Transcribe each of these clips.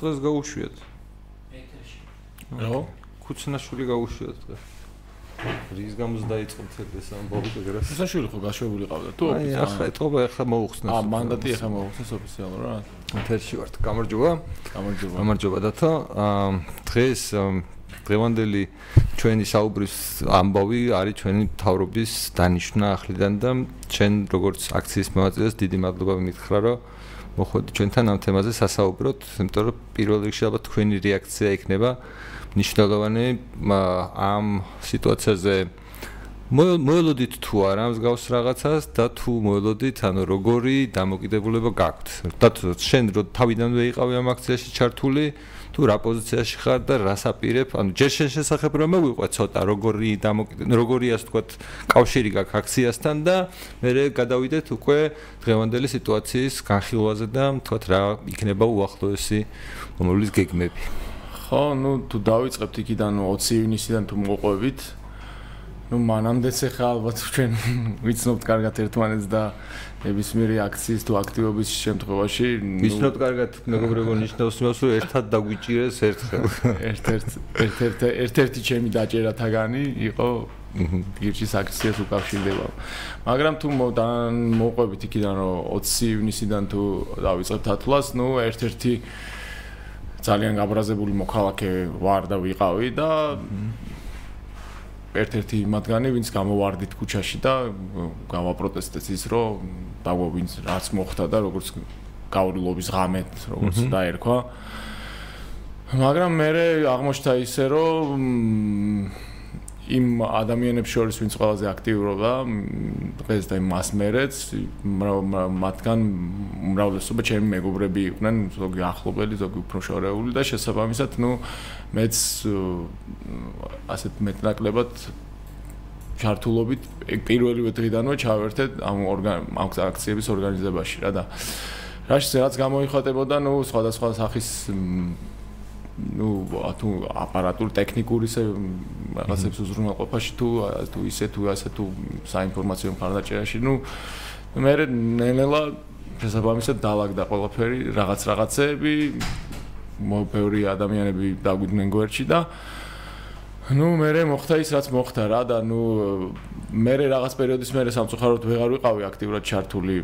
დღეს გაუშვიათ. ეთერში. რა? ქუცნაშვილი გაუშვიათ დღეს. რის გამოც დაიწყო მთელი ეს ამბავი ეგრას. ქუცნაშვილი ხო გაშვებული ყავდა თუ? აი ახლა ეთყობა ახლა მოუხსნა. აა მანდატი ახლა მოუხსნა ოფიციალურად. ეთერში ვართ. გამარჯობა. გამარჯობა. გამარჯობა დათო. აა დღეს დღევანდელი ჩვენი საუბრის ამბავი არის ჩვენი თავრობის დანიშნა ახლიდან და ჩვენ როგორც აქციის მოაწილეს დიდი მადლობა მითხრა რომ მოხვედი ჩვენთან ამ თემაზე სასაუბროთ, იმიტომ რომ პირველ რიგში ალბათ თქვენი რეაქცია იქნება მნიშვნელოვანი ამ სიტუაციაზე. მოელოდით თუ არა მსგავს რაღაცას და თუ მოელოდით ანუ როგორი დამოკიდებულება გაქვთ? და შენ რო თავიდანვე იყავი ამ აქციაში ჩართული თუ რა პოზიციაში ხარ და რას აპირებ? ანუ ჯერ შენ შესახებ რომ მოვიყვე ცოტა როგორი დამოკიდებულება როგორი ასე თქვა კავშირი გაქვს აქციასთან და მე გადავიდეთ უკვე დღევანდელი სიტუაციის განხილვაზე და თქვა რა იქნება უახლოესი მომავლის გეგმები. ხო ნუ თუ დავიწყებთ იქიდან 20 ივნისიდან თუ მოყვებით ну მანამდეც ახლა ალბათ ჩვენ ვიცნობთ კარგად ერთმანეთს და ნებისმიერი აქციის თუ აქტივობის შემთხვევაში ვიცნობთ კარგად მეგობრებო ნიშნავს იმას რომ ერთად დაგვიჭირეს ერთხელ ერთ-ერთ ერთ-ერთ ერთ-ერთი ჩემი დაჭერა თაგანი იყო გირჩის აქციას უკავშირდება მაგრამ თუ მოყვებით იქიდან რომ 20 ივნისიდან თუ დავიწყებთ ათვლას ну ერთ-ერთი ძალიან გაბრაზებული მოქალაქე ვარ და ვიყავი და ერთ-ერთი მათგანი, ვინც გამოვარდით ქუჩაში და გავაპროტესტეთ ის, რომ დაგვა ვინც რაც მოხდა და როგორც გაურილობის ღამეთ, როგორც დაერქვა. მაგრამ მე აღმოჩნდა ისე, რომ იმ ადამიანებს შორის ვინც ყველაზე აქტიურობა დღეს და მას მერეც მათგან უმრავლესობა ჩემი მეგობრები იყვნენ ზოგი ახლობელი ზოგი უფრო შორეული და შესაბამისად ნუ მეც ასეთ მეტნაკლებად ჩართულობით პირველივე დღიდანვე ჩავერთე ამ ამ აქციების ორგანიზებაში რა და რაში რაც გამოიხატებოდა ნუ სხვადასხვა სახის ну ату аппаратур ტექნიკური რაღაცებს უზრუნველყოფაში თუ თუ ისე თუ ასე თუ საინფორმაციო მხარდაჭერაში ну მე ნენელა შესაბამისად დაალაგდა ყველაფერი რაღაც რაღაცეები მოვფეური ადამიანები დაგვიდნენ გვერდში და ну მე მოხდა ის რაც მოხდა რა და ну მე რაღაც პერიოდის მერე სამწუხაროდ ვეღარ ვიყავი აქტიურად ჩართული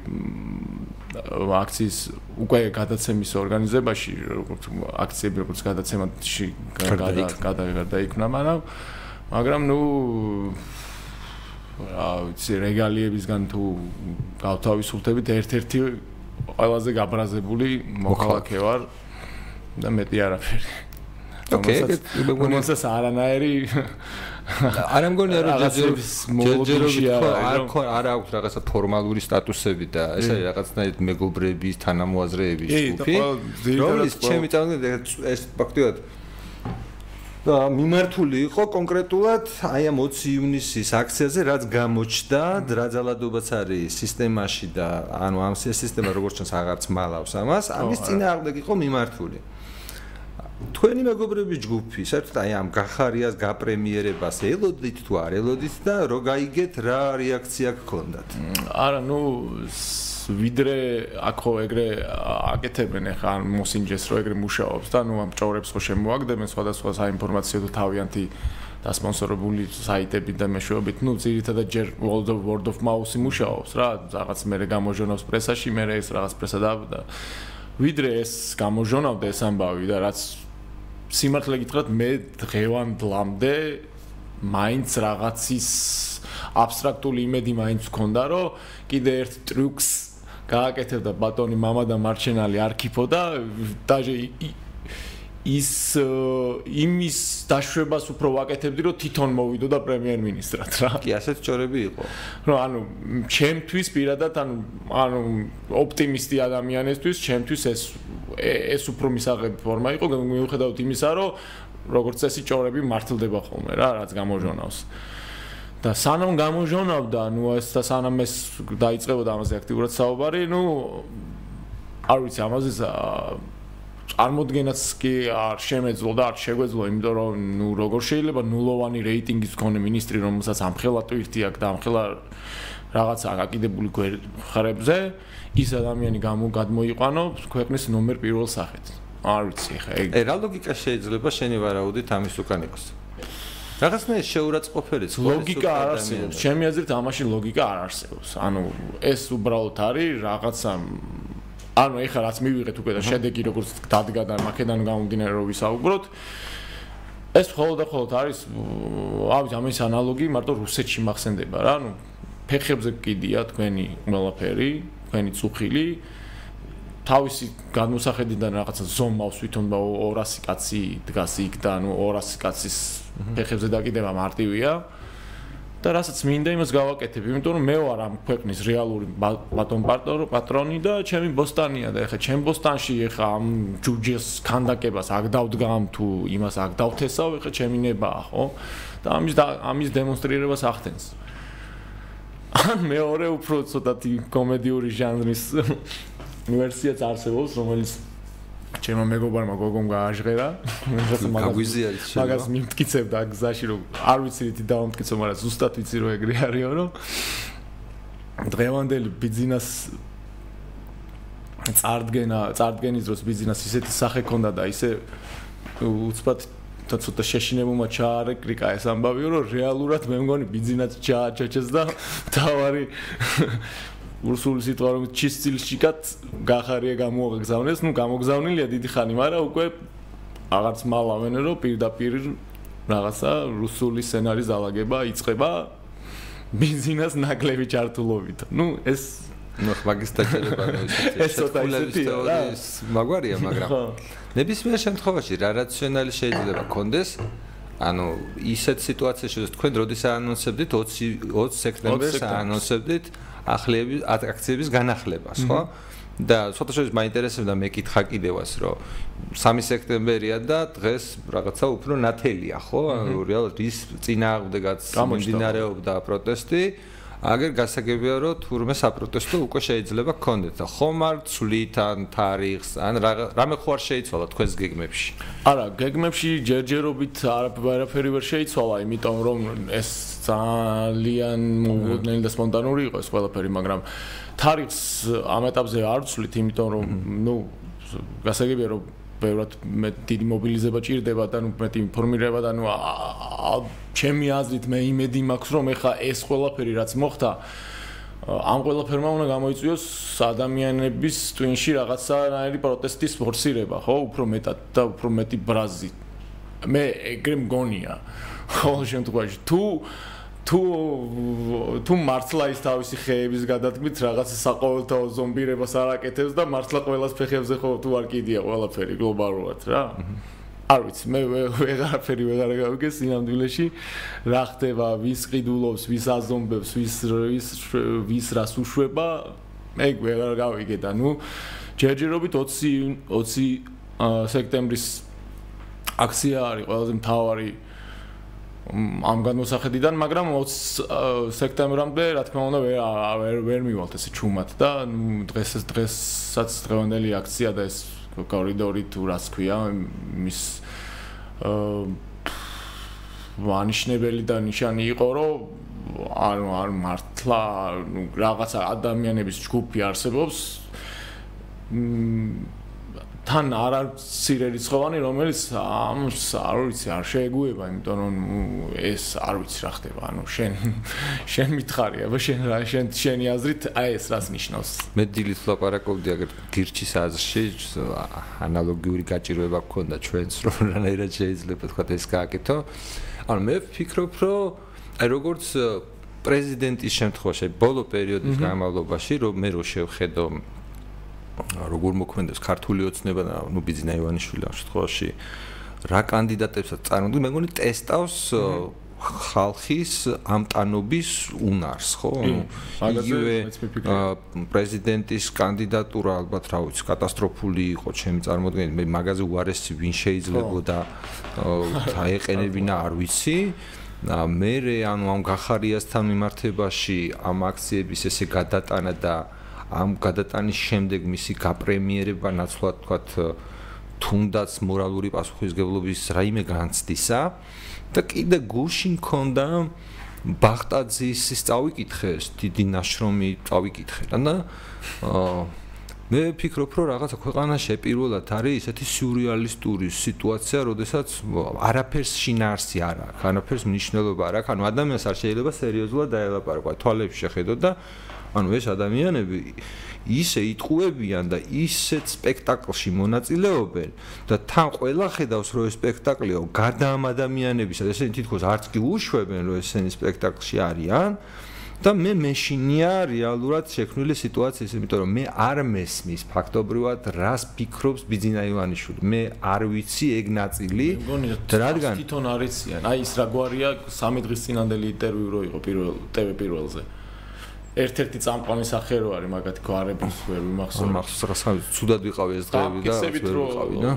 აქციის უკვე გადაცემის ორგანიზებაში როგორც აქციები როგორც გადაცემაში გადაიქნა მაგრამ მაგრამ ну რა ვიცი რეგალიებისგან თუ გავთავისუფლდებით ერთ-ერთი ყველაზე გაბრაზებული მოქალაქე ვარ და მეტი არაფერი. ოკეი, მოგონისაც არანაირი არ ამგონია რომ ჯერჯერობის მოლოდინში არ არ აქვს რაღაცა ფორმალური სტატუსები და ეს არის რაღაცნაირად მეგობრების თანამოაზრეების ჯგუფი. რომლის ჩემი წავდი ეს ფაქტიურად და მიმართული იყო კონკრეტულად აი ამ 20 ივნისის აქციაზე რაც გამოჩნდა, რა ძალადობაც არის სისტემაში და ანუ ამ სისტემა როგორც ჩანს აღარც მალავს ამას, ამის წინააღმდეგ იყო მიმართული. თქვენი მეგობრების ჯგუფი, საერთოდ აი ამ გახარიას გაპრემიერებას ელოდით თუ არ ელოდით და რო გაიგეთ რა რეაქცია გქონდათ? არა, ნუ ვიდრე აქო ეგრე აკეთებენ ახლა მოსინჯეს რო ეგრე მუშაობს და ნუ ამ ჭორებს ხო შემოაგდებენ სხვადასხვა საინფორმაციო თუ თავიანთი და სპონსორებული საიტები და მეშვეობით, ნუ ძირითადად ჯერ World of Word of Mouse-ი მუშაობს რა, რაღაც მე გამოჟონავს პრესაში, მე ეს რაღაც პრესა და ვიდრე ეს გამოჟონავდა ეს ამბავი და რაც სიმართლე გითხრათ, მე დღევანდლამდე მაინც რაღაცის აბსტრაქტული იმედი მაინც მქონდა, რომ კიდე ერთ ტრიუკს გააკეთებდა ბატონი მამა და მარჩენალი არქიფო და დაჟე ის იმის დაშვებას უფრო ვაკეთებდი რომ თვითონ მოვიდო და პრემიერ-მინისტრად რა. კი, ასეთ ჭორები იყო. რომ ანუ ჩემთვის პირადად ანუ ანუ ოპტიმისტი ადამიანისთვის ჩემთვის ეს ეს უფრო მისაღები ფორმა იყო მიუხედავად იმისა რომ როგორც წესი ჭორები მართლდება ხოლმე რა რაც გამოჟონავს და სანამ გამოჟონავდა ნუ ეს და სანამ ეს დაიწყებოდა ამაზე აქტიურად საუბარი ნუ არ ვიცი ამაზე წარმოდგენაც კი არ შემეძლო და არ შეგვეძლო იმიტომ რომ ნუ როგორ შეიძლება ნულოვანი რეიტინგის მქონე ministri რომელსაც ამხელა ტვირთი აქვს და ამხელა რაღაცა აკიდებული ხრებზე ის ადამიანი გამოგადმოიყვანო ქვეყნის ნომერ პირველ სახეთ. არ ვიცი ხა ეგ რა ლოგიკა შეიძლება? შენი ვარაუდით ამის უკან იყოს რაღაცნაირად შეურაცხყოფელი ხო ლოგიკა არ არსებობს. ჩემი აზრით ამაში ლოგიკა არ არსებობს. ანუ ეს უბრალოდ არის რაღაცა ანუ ეხლა რაც მივიღეთ უკვე და შედეგი როგორც დადგა და მაკედან გამომდინარე რომ ვისაუბროთ ეს მხოლოდ და მხოლოდ არის ავი ამის ანალოგი მარტო რუსეთში მახსენდება რა. ანუ ფეხებზე კიდია თქვენი ყველაფერი თქვენი წუხილი. თავისი განმოსახედიდან რაღაცა ზომავს თვითონ 200 კაცი დგას იქ და ანუ 200 კაცის ფეხებზე დაკიდება მარტივია და რასაც მინდა იმას გავაკეთებ, იმიტომ რომ მე ვარ ამ ქვეყნის რეალური ბატონ პატრონი და ჩემი ბოსტანია და ეხა ჩემ ბოსტანში ეხა ამ ჯუჯეს ქანდაკებას აქ დავდგამ თუ იმას აქ დავთესავ, ეხა ჩემი ნებაა, ხო? და ამის ამის დემონსტრირებას ახდენს. ან მეორე უფრო ცოტათი კომედიური ჟანრის ვერსიაც არსებობს, რომელიც ჩემო მეგობარმა გოგომ გააჟღერა. გაგვიზიარეთ შეიძლება. მაგას მიმტკიცებდა გზაში რომ არ ვიცი რითი დავამტკიცო, მაგრამ ზუსტად ვიცი რომ ეგრე არისო, რომ დღევანდელი ბიზნეს წარდგენა, წარდგენის დროს ბიზნეს ისეთი სახე ქონდა და ისე უცბად და ცოტა შეშინებულმა ჩაარეკრიკა ეს ამბავიო რომ რეალურად მე მგონი ბიზნეს ჩააჩაჩეს და თავარი რუსული სიტყვა რომ ჩისცილშიკად გახარია გამოაგზავნეს, ну გამოგზავნილია დიდი ხანი, მაგრამ უკვე აღარც მალავენ რომ პირდაპირ რაღაცა რუსული სცენარის დაალაგება იწყება ბიზნეს ნაკლები ჩართულობით. ну ეს ну მაგის დაჭერება ეს ცოტა ისეთია რა მაგვარია მაგრამ ნებისმიერ შემთხვევაში რა რაციონალი შეიძლება კონდეს ანუ ისეთ სიტუაციაში რომ თქვენ როდის აანონსებდით 20 20 სექტემბერს აანონსებდით ახლების ატრაქციების განახლებას, ხო? და ცოტა შეიძლება მაინტერესებდა მეკითხა კიდევას, რომ 3 სექტემბერია და დღეს რაღაცა უფრო ნათელია, ხო? რეალურად ის წინააღმდეგაც მიმდინარეობდა პროტესტი. აგერ გასაგებია რომ თურმე საპროტესტო უკვე შეიძლება გქონდეთ და ხომ არ ცვლით ან თარიღს ან რამე ხო არ შეიცვალა თქვენს გეგმებში არა გეგმებში ჯერჯერობით არაფერი ვერ შეიცვალა იმიტომ რომ ეს ძალიან მოგვიდნელი და სპონტანური იყო ეს ყველაფერი მაგრამ თარიღს ამ ეტაპზე არ ვცვლით იმიტომ რომ ნუ გასაგებია რომ ბევრად მე დიდი მობილიზება ჭირდება და ნუ მეტი ინფორმირება და ნუ ჩემი აზრით მე იმედი მაქვს რომ ეხა ეს ყველაფერი რაც მოხდა ამ ყველაფერმა უნდა გამოიწვიოს ადამიანების ტვინში რაღაცაანაირი პროტესტის ფორსირება ხო უფრო მეტად და უფრო მეტი ბრაზი. მე ეგრე მგონია ხო შემთხვევაში თუ თუ თუ მართლა ის თავისი ხეების გადადგმით რაღაც საყოველთაო ზომბირებას არაკეთებს და მართლა ყოველას ფეხებზე ხო თუ არ კიდია ყველაფერი გლობალურად რა. არ ვიცი მე ვეღარაფერი ვეღარ გავიგე სინამდვილეში. რა ხდება ვის ყიდულობს ვის აზომბებს ვის ვის ვის რას უშვება? ეგ ვეღარ გავიგე და ნუ ჯერჯერობით 20 20 სექტემბრის აქცია არის ყველაზე მთავარი ამ განმოსახედიდან, მაგრამ 20 სექტემბრამდე, რა თქმა უნდა, ვერ ვერ მივალთ ესე ჩუმად და დღეს დღესაც დღევანდელი აქცია და ეს კორიდორი თუ რას ქვია, მის აა ვანიშნებელი და ნიშანი იყო, რომ არ არ მართლა, ნუ რაღაცა ადამიანების ჯგუფი არსებობს. მ თან არ არის ცირე რიცხოვანი რომელიც ამს არ ვიცი არ შეეგუება იმიტომ რომ ეს არ ვიცი რა ხდება? ანუ შენ შენ მითხარია აბა შენ რა შენ შენი აზრით აი ეს რას ნიშნავს? მე დილით ლაპარაკობდი აგერ გირჩის აზრში ანალოგიური გაჭირვება გქონდა ჩვენს რომ რანაირად შეიძლება თქვა ეს გააკეთო. ანუ მე ვფიქრობ რომ აი როგორც პრეზიდენტის შემთხვევაში ბოლო პერიოდის განმავლობაში რომ მე რო შევხედო როგორ მოქმედებს? ქართული ოცნება და ნუ ბიზნა ივანიშვილი ამ შემთხვევაში რა კანდიდატებსაც წარმოდგენ მე მგონი ტესტავს ხალხის ამტანობის უნარს ხო? იგივე პრეზიდენტის კანდიდატურა ალბათ რა ვიცი კატასტროფული იყო ჩემი წარმოდგენით მე მაგაზე უარესი ვინ შეიძლებოდა აეყენებინა არ ვიცი. მე ანუ ამ გახარიასთან მიმართებაში ამ აქციების ესე გადატანა და ამ გადატანის შემდეგ მისი გაპრემიერება ნაცვლად თქვათ თუნდაც მორალური პასუხისგებლობის რაიმე განცდისა და კიდე გუში მქონდა ბახტაძის ის წავიკითხე დიდი ნაშრომი წავიკითხე და მე ვფიქრობ, რომ რაღაცა ქვეყანაში პირველად არის ესეთი სიურრეალისტური სიტუაცია, როდესაც არაფერს შინაარსი არ აქვს, არაფერს მნიშვნელობა არ აქვს, ანუ ადამიანს არ შეიძლება სერიოზულად დაელაპარაკო, თვალებს შეხედო და ანუ ეს ადამიანები ისე იტყუებიან და ისეთ სპექტაკლში მონაწილეობენ და თან ყველა ხედავს რომ ეს სპექტაკლია გარდა ამ ადამიანებისა და ესენი თითქოს არც კი უშვებენ რომ ესენი სპექტაკლში არიან და მე მეშინია რეალურად შექმნილი სიტუაციის, იმიტომ რომ მე არ მესმის ფაქტობრივად რას ფიქრობს ბიძინა ივანიშვილი. მე არ ვიცი ეგ ნაწილი. რადგან თვითონ არიციან. აი ის რა გვარია სამი დღის წინანდელი ინტერვიუ რო იყო პირველ TV პირველზე. ერთ-ერთი წამყვანი სახე რო არის მაგათი გვარების ვერ ვიმახსოვრ. მახსოვს რა სამი ცუდად ვიყავი ეს დღეები და ვერ ვიყავი და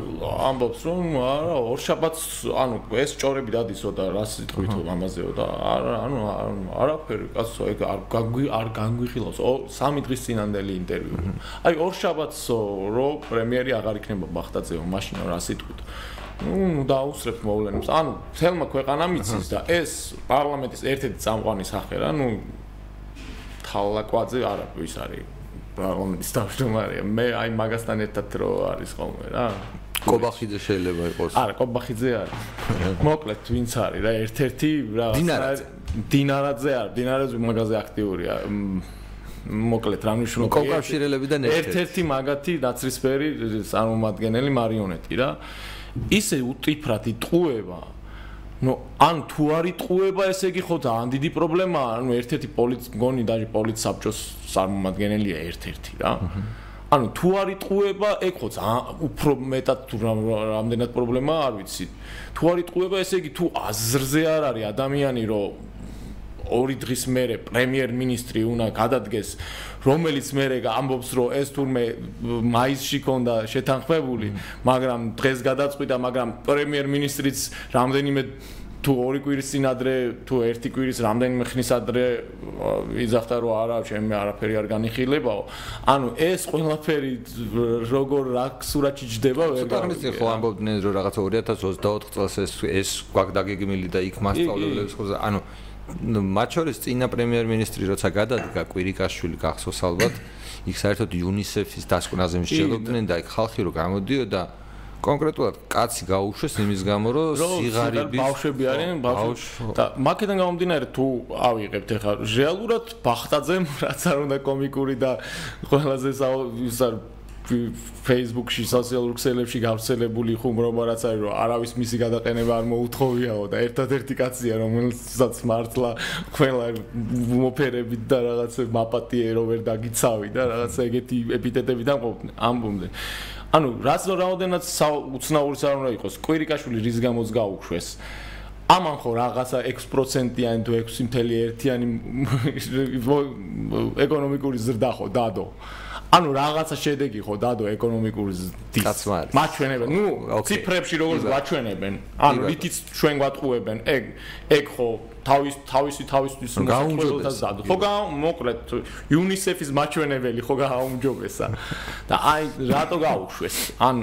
ამბობს რომ არა ორშაბათს ანუ ეს ჭორები დადისო და რა სიტყვით ამაზეო და არა ანუ არაფერი კაცო ეგ არ გაგვი არ განგვიხილავს სამი დღის წინანდელი ინტერვიუ. აი ორშაბათსო რო პრემიერი აღარ იქნება ბახტაძეო მაშინ რა სიტყვით ну დაუსრებ მოვლენებს. ანუ თელმა ქვეყანამ იცის და ეს პარლამენტის ერთ-ერთი წამყვანი სახე რა, ну თალაკვაძე არა ვის არის პარლამენტის თავმჯდომარეა. მე აი მაგასთან ერთად რო არის ხოლმე რა. კობახიძე შეიძლება იყოს. არა კობახიძე არის. მოკლედ ვინც არის რა ერთ-ერთი რაღაცა დინარაძე. არის დინარაძე მაგაზე აქტიურია მოკლედ რა ნიშნავს კავშირელებიდან ერთ-ერთი მაგათი ნაცრისფერი წარმომადგენელი მარიონეტი რა. ისე უტიფრად იტყუება ну ან თუ არ იტყუება ესე იგი ხო ძალიან დიდი პრობლემაა ანუ ერთ-ერთი პოლიცი გონი დაჟე პოლიცი საბჭოს წარმომადგენელია ერთ-ერთი რა. ანუ თუ არ იტყუება ეგ ხო ძალიან უფრო მეტად თუ რამდენად პრობლემაა არ ვიცი. თუ არ იტყუება ესე იგი თუ აზრზე არ არის ადამიანი რომ ორი დღის მერე პრემიერ-მინისტრი უნდა გადადგეს რომელიც მერე ამბობს რომ ეს თურმე მაისში ქონდა შეთანხმებული მაგრამ დღეს გადაწყვიტა მაგრამ პრემიერ-მინისტრიც რამდენიმე თუ ორი კვირის წინ ადრე თუ ერთი კვირის რამდენიმე ხნის ადრე იძახდა რომ არა ჩემი არაფერი არ განიხილებაო. ანუ ეს ყველაფერი როგორ რა სურათი ჯდება ვერ გამიგე ხო ამბობდნენ რომ რაღაცა 2024 წელს ეს ეს გვაგდაგეგმილი და იქ მასშტაბლებს ხო ანუ მათ შორის წინა პრემიერ-მინისტრი როცა გადადგა კვირიკაშვილი გახსოვს ალბათ იქ საერთოდ იუნისეფის დასკვნაზე მსჯელობდნენ და იქ ხალხი რო გამოდიოდა კონკრეტულად კაცი გაუშვეს იმის გამო რომ სიღარიბის ბავშვები არიან ბავშვი და მაკედან გამომდინარე თუ ავიღებთ ახლა რეალურად ბახტაძემ რაც არ უნდა კომიკური და ყველაზე ის არ Facebook-ში, სოციალურ ქსელებში გავრცელებული ხუმრობა რაც არის, რომ არავის მისი გადაყენება არ მოუთხოვიაო და ერთადერთი კაცია, რომელსაც მართლა ყველა მოფერებით და რაღაც მაპატიე რო ვერ დაგიცავი და რაღაც ეგეთი ეპიტეტები დამყოფდნენ, ამბობდნენ. ანუ რაც რაოდენად უცნაური არ უნდა იყოს, კვირიკაშვილი რის გამოც გაუშვეს. ამან ხო რაღაცა 6%-იანი თუ 6.1-იანი ეკონომიკური ზრდა ხო დადო. ანუ რაღაცა შედეგი ხო დადო ეკონომიკური დის. მაჩვენებენ. ნუ ციფრებში როგორც მაჩვენებენ ანუ რითიც ჩვენ გვატყუებენ ეგ ეგ ხო თავის თავისი თავისთვის მოსაწყობელთა დადო. ხო მოკლედ იუნისეფის მაჩვენებელი ხო გააუმჯობესა და აი რატო გაუშვეს? ან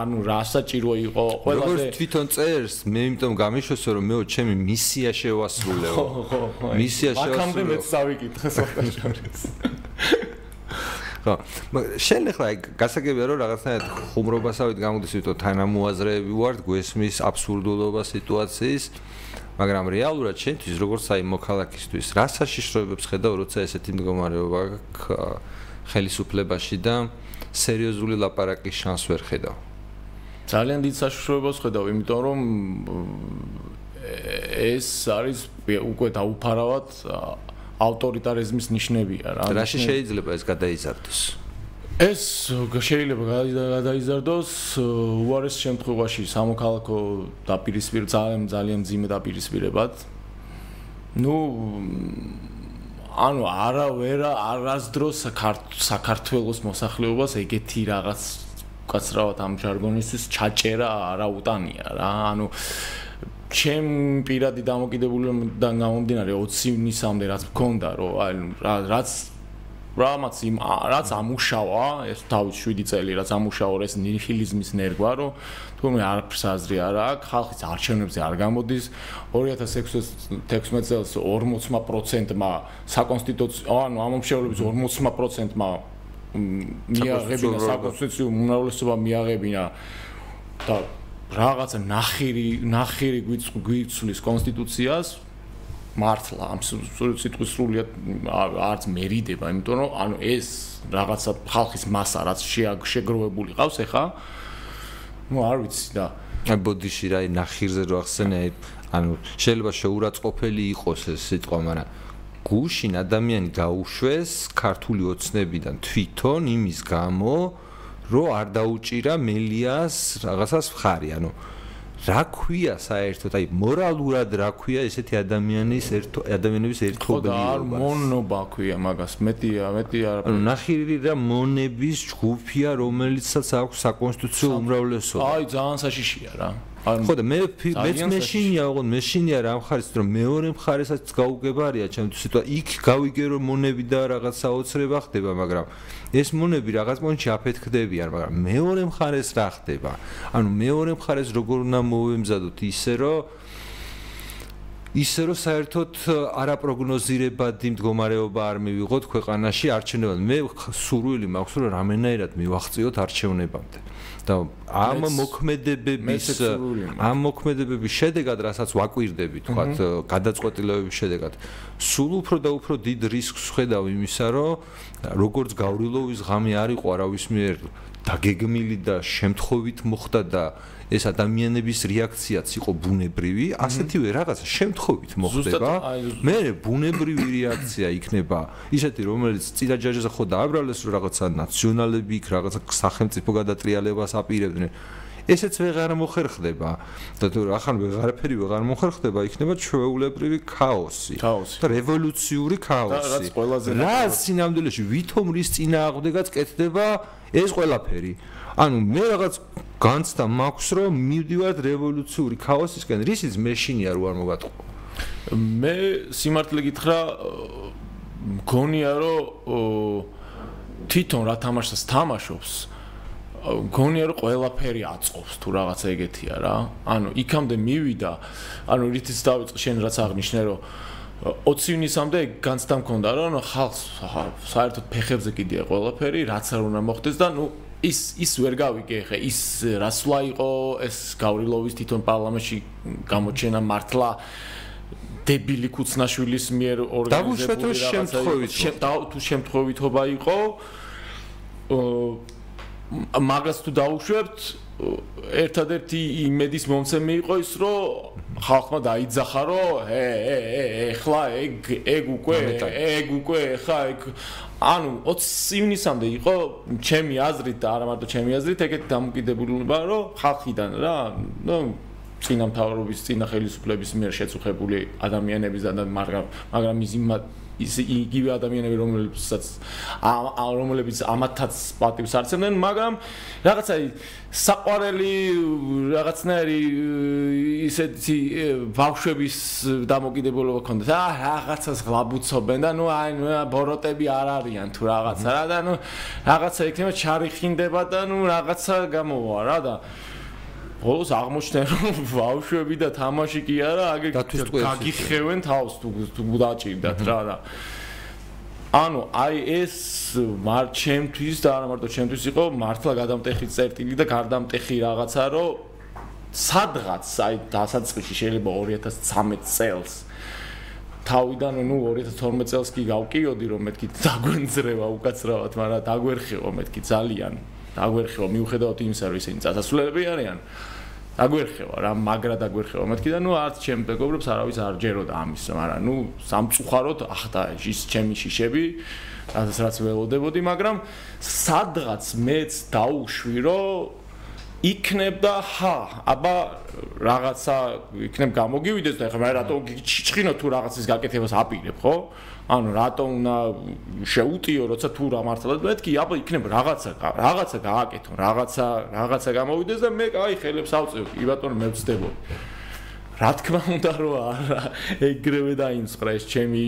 ანუ რა საჭირო იყო ყველაზე როგორც თვითონ წერს მე იმიტომ გამიშვესო რომ მეო ჩემი მისია შევასრულეო. ხო ხო მისია შევასრულეო. მაგამდე მეც დავიკითხე სოფტვერში ხო. შენ ახლა გასაგებია რომ რაღაცნაირად ხუმრობასავით გამოდის ვიტო თანამოაზრეები ვართ გვესმის აბსურდულობა სიტუაციის მაგრამ რეალურად შენთვის როგორც აი მოქალაქისთვის რა საშიშროებებს ხედავ როცა ესეთი მდგომარეობა ხელისუფლებაში და სერიოზული ლაპარაკის შანს ვერ ხედავ? ძალიან დიდ საშიშროებას ხედავ იმიტომ რომ ეს არის უკვე დაუფარავად ავტორიტარიზმის ნიშნებია რა. რა შეიძლება ეს გადაიზარდოს? ეს შეიძლება გადაიზარდოს უარეს შემთხვევაში სამოქალაქო დაპირისპირ ძალიან ძალიან ძიმე დაპირისპირებად. ну ანუ არა ვერა არასდროს საქართველოს მოსახლეობას ეგეთი რაღაც კაცრავად ამ ჟარგონისთვის ჩაჭერა არა უტანია რა ანუ ჩემ პირადი დამოკიდებულებიდან გამომდინარე 20 ნისამდე რაც მქონდა რომ აი რაც რამაც იმ რაც ამუშავა ეს თავის 7 წელი რაც ამუშავა ეს ნიჰილიზმის ნერგვა რომ თუმცა არაფერს აზრი არ აქვს ხალხის არჩევნებზე არ გამოდის. 2016 წელს 40%-მა საკონსტიტუციო ანუ ამომრჩევლების 40%-მა მიაღებინა საკონსტიტუციო უმრავლესობა მიაღებინა და რაღაცა ნახირი ნახირი გვიცვლის კონსტიტუციას მართლა ამ სიტყვის სრულიად არც მერიდება, იმიტომ რომ ანუ ეს რაღაცა ხალხის მასა რაც შეგროვებული ყავს ახლა ну არ ვიცი და აი ბოდიში რა ნახირზე რო ახსენე ანუ შეიძლება შეურაცხყოფელი იყოს ეს სიტყვა მაგრამ გუშინ ადამიანი გაუშვეს ქართული ოცნებიდან თვითონ იმის გამო რომ არ დაუჭირა მელიას რაღაცას ხარი. ანუ რა ქვია საერთოდ? აი მორალურად რა ქვია ესეთი ადამიანის ერთო ადამიანების ერთობლიობა? ხო და არ მონობა ქვია მაგას. მეტია მეტია ანუ ნახირი და მონების ჯგუფია რომელიცაც აქვს საკონსტიტუციო უმრავლესობა. აი ძალიან საშიშია რა ხო და მე მეც მეშინია ოღონდ მეშინია რა მხარეს რომ მეორე მხარესაც გაუგებარია. ჩემთვის სიტყვა იქ გავიგე რომ მონები და რაღაც საოცრება ხდება მაგრამ ეს მონები რაღაც მომენტში აფეთქდებიან მაგრამ მეორე მხარეს რა ხდება? ანუ მეორე მხარეს როგორ უნდა მოვემზადოთ? ისე რომ ისე რომ საერთოდ არაპროგნოზირებადი მდგომარეობა არ მივიღოთ ქვეყანაში არჩევნებად. მე სურვილი მაქვს რომ რამენაირად მივახციოთ არჩევნებამდე და ამ მოქმედებების ამ მოქმედებების შედეგად რასაც ვაკვირდები თქვა გადაწყვეტილებების შედეგად სულ უფრო და უფრო დიდ რისკს ხედავ იმისა რომ როგორც გავრილოვის ღამე არ იყო არავის მიერ დაგეგმილი და შემთხვევით მოხდა და ეს ადამიანების რეაქციაც იყო ბუნებრივი, ასეთივე რაღაცა შემთხვევით მოხდება. მე ბუნებრივი რეაქცია იქნება ისეთი, რომელიც წინაჯაჟზე ხო დააბრალეს, რომ რაღაცა ნაციონალები იქ რაღაცა სახელმწიფო გადატრიალებას აპირებდნენ. ესეც ვეღარ მოხერხდება და თუ ახან ვეღარაფერი ვეღარ მოხერხდება, იქნება ჩვეულებრივი ქაოსი. და რევოლუციური ქაოსი. რაც ყველაზე რა სინამდვილეში ვითომ რის წინააღმდეგაც კეთდება ეს ყველაფერი. ანუ მე რაღაც განცდა მაქვს რომ მივდივართ რევოლუციური ქაოსისკენ. რისიც მეშინია რო არ მოგატყო მე სიმართლე გითხრა მგონია რომ თვითონ რა თამაშს თამაშობს მგონია რომ ყველაფერი აწყობს თუ რაღაცა ეგეთია რა. ანუ იქამდე მივიდა ანუ რითიც დავიწყე შენ რაც აღნიშნე რომ 20 ივნისამდე განცდა მქონდა რომ ხალხს საერთოდ ფეხებზე კიდია ყველაფერი რაც არ უნდა მოხდეს და ნუ ის ის ვერ გავიგე ხე ის რასვლა იყო ეს გავრილოვის თვითონ პარლამენტში გამოჩენა მართლა დებილი კუცნაშვილის მიერ ორგანიზებული რაღაცა თუ შემთხვევითობა იყო მაგას თუ დაუშვებთ ერთადერთი იმედის მომცემი იყო ის რომ ხალხმა დაიძახა რომ ე ე ე ეხლა ეგ ეგ უკვე ეგ უკვე ხა ეგ. ანუ 20 ივნისამდე იყო ჩემი აზრით და არა მარტო ჩემი აზრით ეგეთი დამოკიდებულება რომ ხალხიდან რა ნუ წინამთავრობის წინა ხელისუფლების მიერ შეწუხებული ადამიანების და მაგრამ მაგრამ ის ის იგივე ადამიანები რომლებსაც რომლებიც ამათაც პატივს არცემდნენ მაგრამ რაღაცა საყვარელი რაღაცნაირი ისეთი ბავშვების დამოკიდებულება ქონდა. და რაღაცას გლაბუცობენ და ნუ აი ბოროტები არ არიან თუ რაღაცა რა და ნუ რაღაცა იქნება ჩარიხინდება და ნუ რაღაცა გამოვა რა და ბოლოს აღმოჩნდა რომ ბავშვები და თამაში კი არა აგერ გაგიხევენ თავს თუ თუ დაჭირდათ რა და. ანუ აი ეს მარ ჩემთვის და არა მარტო ჩემთვის იყო მართლა გადამტეხი წერტილი და გარდამტეხი რაღაცა რომ სადღაც აი დასაწყისში შეიძლება 2013 წელს. თავიდან ნუ 2012 წელს კი გავკიოდი რომ მეთქი დაგვენძრევა უკაცრავად მაგრამ დაგვერხევა მეთქი ძალიან დაგვერხევა მიუხედავად იმისა რომ ისინი წასასვლელები არიან. დაგვერხევა რა მაგრა დაგვერხევა მეთქი და ნუ არც ჩემ მეგობრებს არავის არ ჯეროდა ამის მაგრამ ნუ სამწუხაროდ ახდა ის ჩემი შიშები რასაც რაც ველოდებოდი მაგრამ სადღაც მეც დაუშვი რომ იქნებ და ხა აბა რაღაცა იქნებ გამოგივიდეს და ეხლა მე რატო ჩიჩხინო თუ რაღაცის გაკეთებას აპირებ ხო? ანუ რატო უნდა შეუტიო როცა თუ რა მართლად მეთქი აბა იქნებ რაღაცა რაღაცა გააკეთო რაღაცა რაღაცა გამოვიდეს და მე აი ხელებს ავწევ კი ბატონო მე ვწდებოდი რა თქმა უნდა რომ არა ეგრევე დაინსხრა ეს ჩემი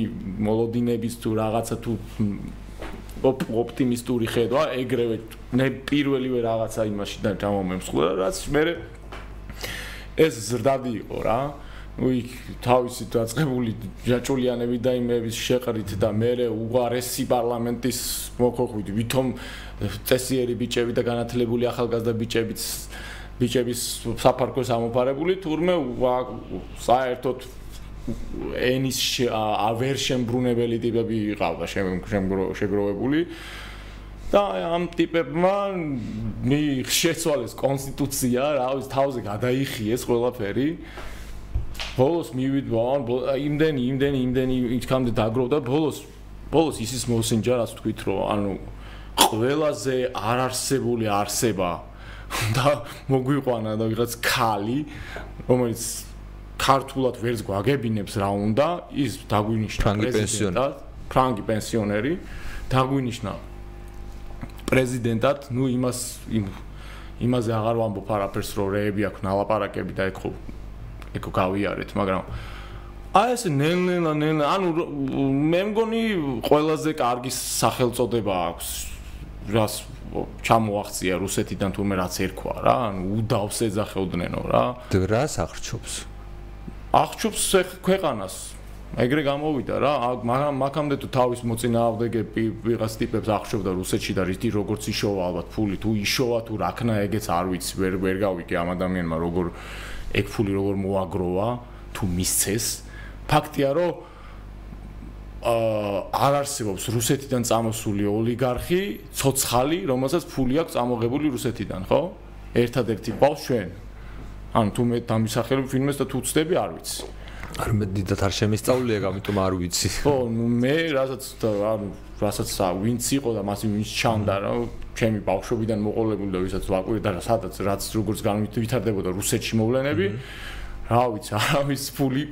მოლოდინების თუ რაღაცა თუ ოპტიმისტური ხედვა ეგრევე მე პირველივე რაღაცა იმაში და დამომემსხვრა რაც მე ეს ზრდადი იყო რა. უი თავისი დაწყებული ჯაჭულიანები და იმების შეყრით და მე უღარესი პარლამენტის მოხოხვით ვითომ წესიერი ბიჭები და განათლებული ახალგაზრდა ბიჭებიც ბიჭების საფარქვეს ამოფარებული თურმე საერთოდ ენის ავერ შემბრუნებელი ტიპები ყავდა შეგროვებული. და ამ ტიპებმა მი შეცვალეს კონსტიტუცია რა ვიცი თავზე გადაიხიეს ყველაფერი. ბოლოს მივიდვა ან იმდენი იმდენი იმდენი იქამდე დაგროვდა. ბოლოს ბოლოს ისის მოსინჯა რაც თქვით რომ ანუ ყველაზე არარსებული არსება და მოგვიყვანა და ვიღაც ქალი რომელიც ქართულად ვერც გვაგებინებს რა უნდა ის დაგვინიშნა პრეზიდენტად ფრანგი პენსიონერი დაგვინიშნა პრეზიდენტად ნუ იმას იმ იმაზე აღარ ვამბობ არაფერს რომ რეები აქვს ნალაპარაკები და ეხო ეკო გავიარეთ, მაგრამ აი ეს ნელ-ნელა ნელა, ანუ მე მგონი ყველაზე კარგი სახელწოდება აქვს რას ჩამოაღწია რუსეთიდან თურმე რაც ერქვა რა, ანუ უდავს ეძახეოდნენ რა. რას აღრჩობს? აღრჩობს ქვეყანას. ეგრე გამოვიდა რა, მაგრამ მაგამდე თუ თავის მოწინააღმდეგე ვიღაც ტიპებს აღრჩობდა რუსეთში და რითი როგორც იშოვა ალბათ ფული თუ იშოვა თუ რაკნა ეგეც არ ვიცი, ვერ ვერ გავიგე ამ ადამიანმა როგორ ეგ ფული როგორ მოაგროვა თუ მისცეს. ფაქტია რომ აა არ არსებობს რუსეთიდან წამოსული ოლიგარქი ცოცხალი რომელსაც ფული აქვს წამოღებული რუსეთიდან ხო? ერთადერთი ჩვენ ანუ თუ მე დამისახელებ ფილმებს და თუ ვწდები არ ვიცი. არ მე დიდად არ შემისწავლია გამიტომ არ ვიცი. ხო ნუ მე რასაც ანუ რასაც ვინც იყო და მას ვინც ჩანდა რა ჩემი ბავშვობიდან მოყოლებული და ვისაც ვაკვირდა და სადაც რაც როგორც განვითარდებოდა რუსეთში მოვლენები რა ვიცი არავის ფული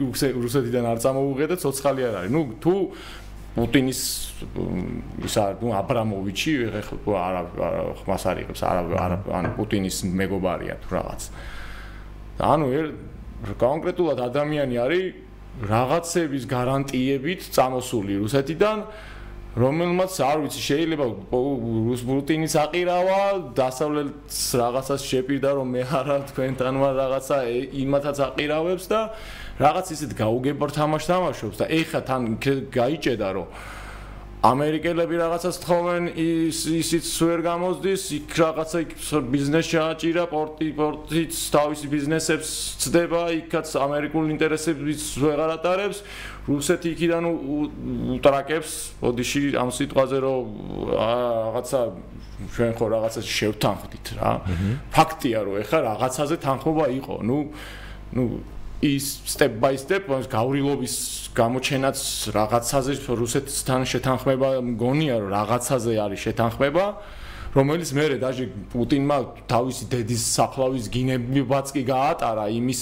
რუსეთიდან არ წამოუღია და ცოცხალი არ არის. ნუ თუ პუტინის ისა ნუ აბრამოვიჩი ეხლა არა ხმას არიღებს არა ანუ პუტინის მეგობარია თუ რაღაც ანუ კონკრეტულად ადამიანი არის რაღაცების გარანტიებით წამოსული რუსეთიდან რომელმაც არ ვიცი შეიძლება რუსბურტინის აყირავა დასავლეთს რაღაცას შეპირდა რომ მე არა თქვენთანმა რაღაცა იმათაც აყირავებს და რაღაც ისეთ გაუგებარ თამაშს თამაშობს და ეხა თან გაიჭედა რომ ამერიკელები რაღაცას თხოვენ ის ისიც ვერ გამოსდის იქ რაღაცა ბიზნესი ჩააჭირა პორტი პორტიც თავისი ბიზნესებს ცდება იქაც ამერიკულ ინტერესებს ვეღარ ატარებს რუსეთი იქიდან უტრაკებს ოდიში ამ სიტყვაზე რომ რაღაცა ჩვენ ხო რაღაცა შევთანხმდით რა. ფაქტია რომ ეხა რაღაცაზე თანხმობა იყო. ნუ ნუ ის step by step გავრილობის გამოჩენაც რაღაცაზე რუსეთთან შეთანხმება მგონია რომ რაღაცაზე არის შეთანხმება რომელიც მე დაჟე პუტინმა თავისი დედის საფლავის გინებაც კი გაატარა იმის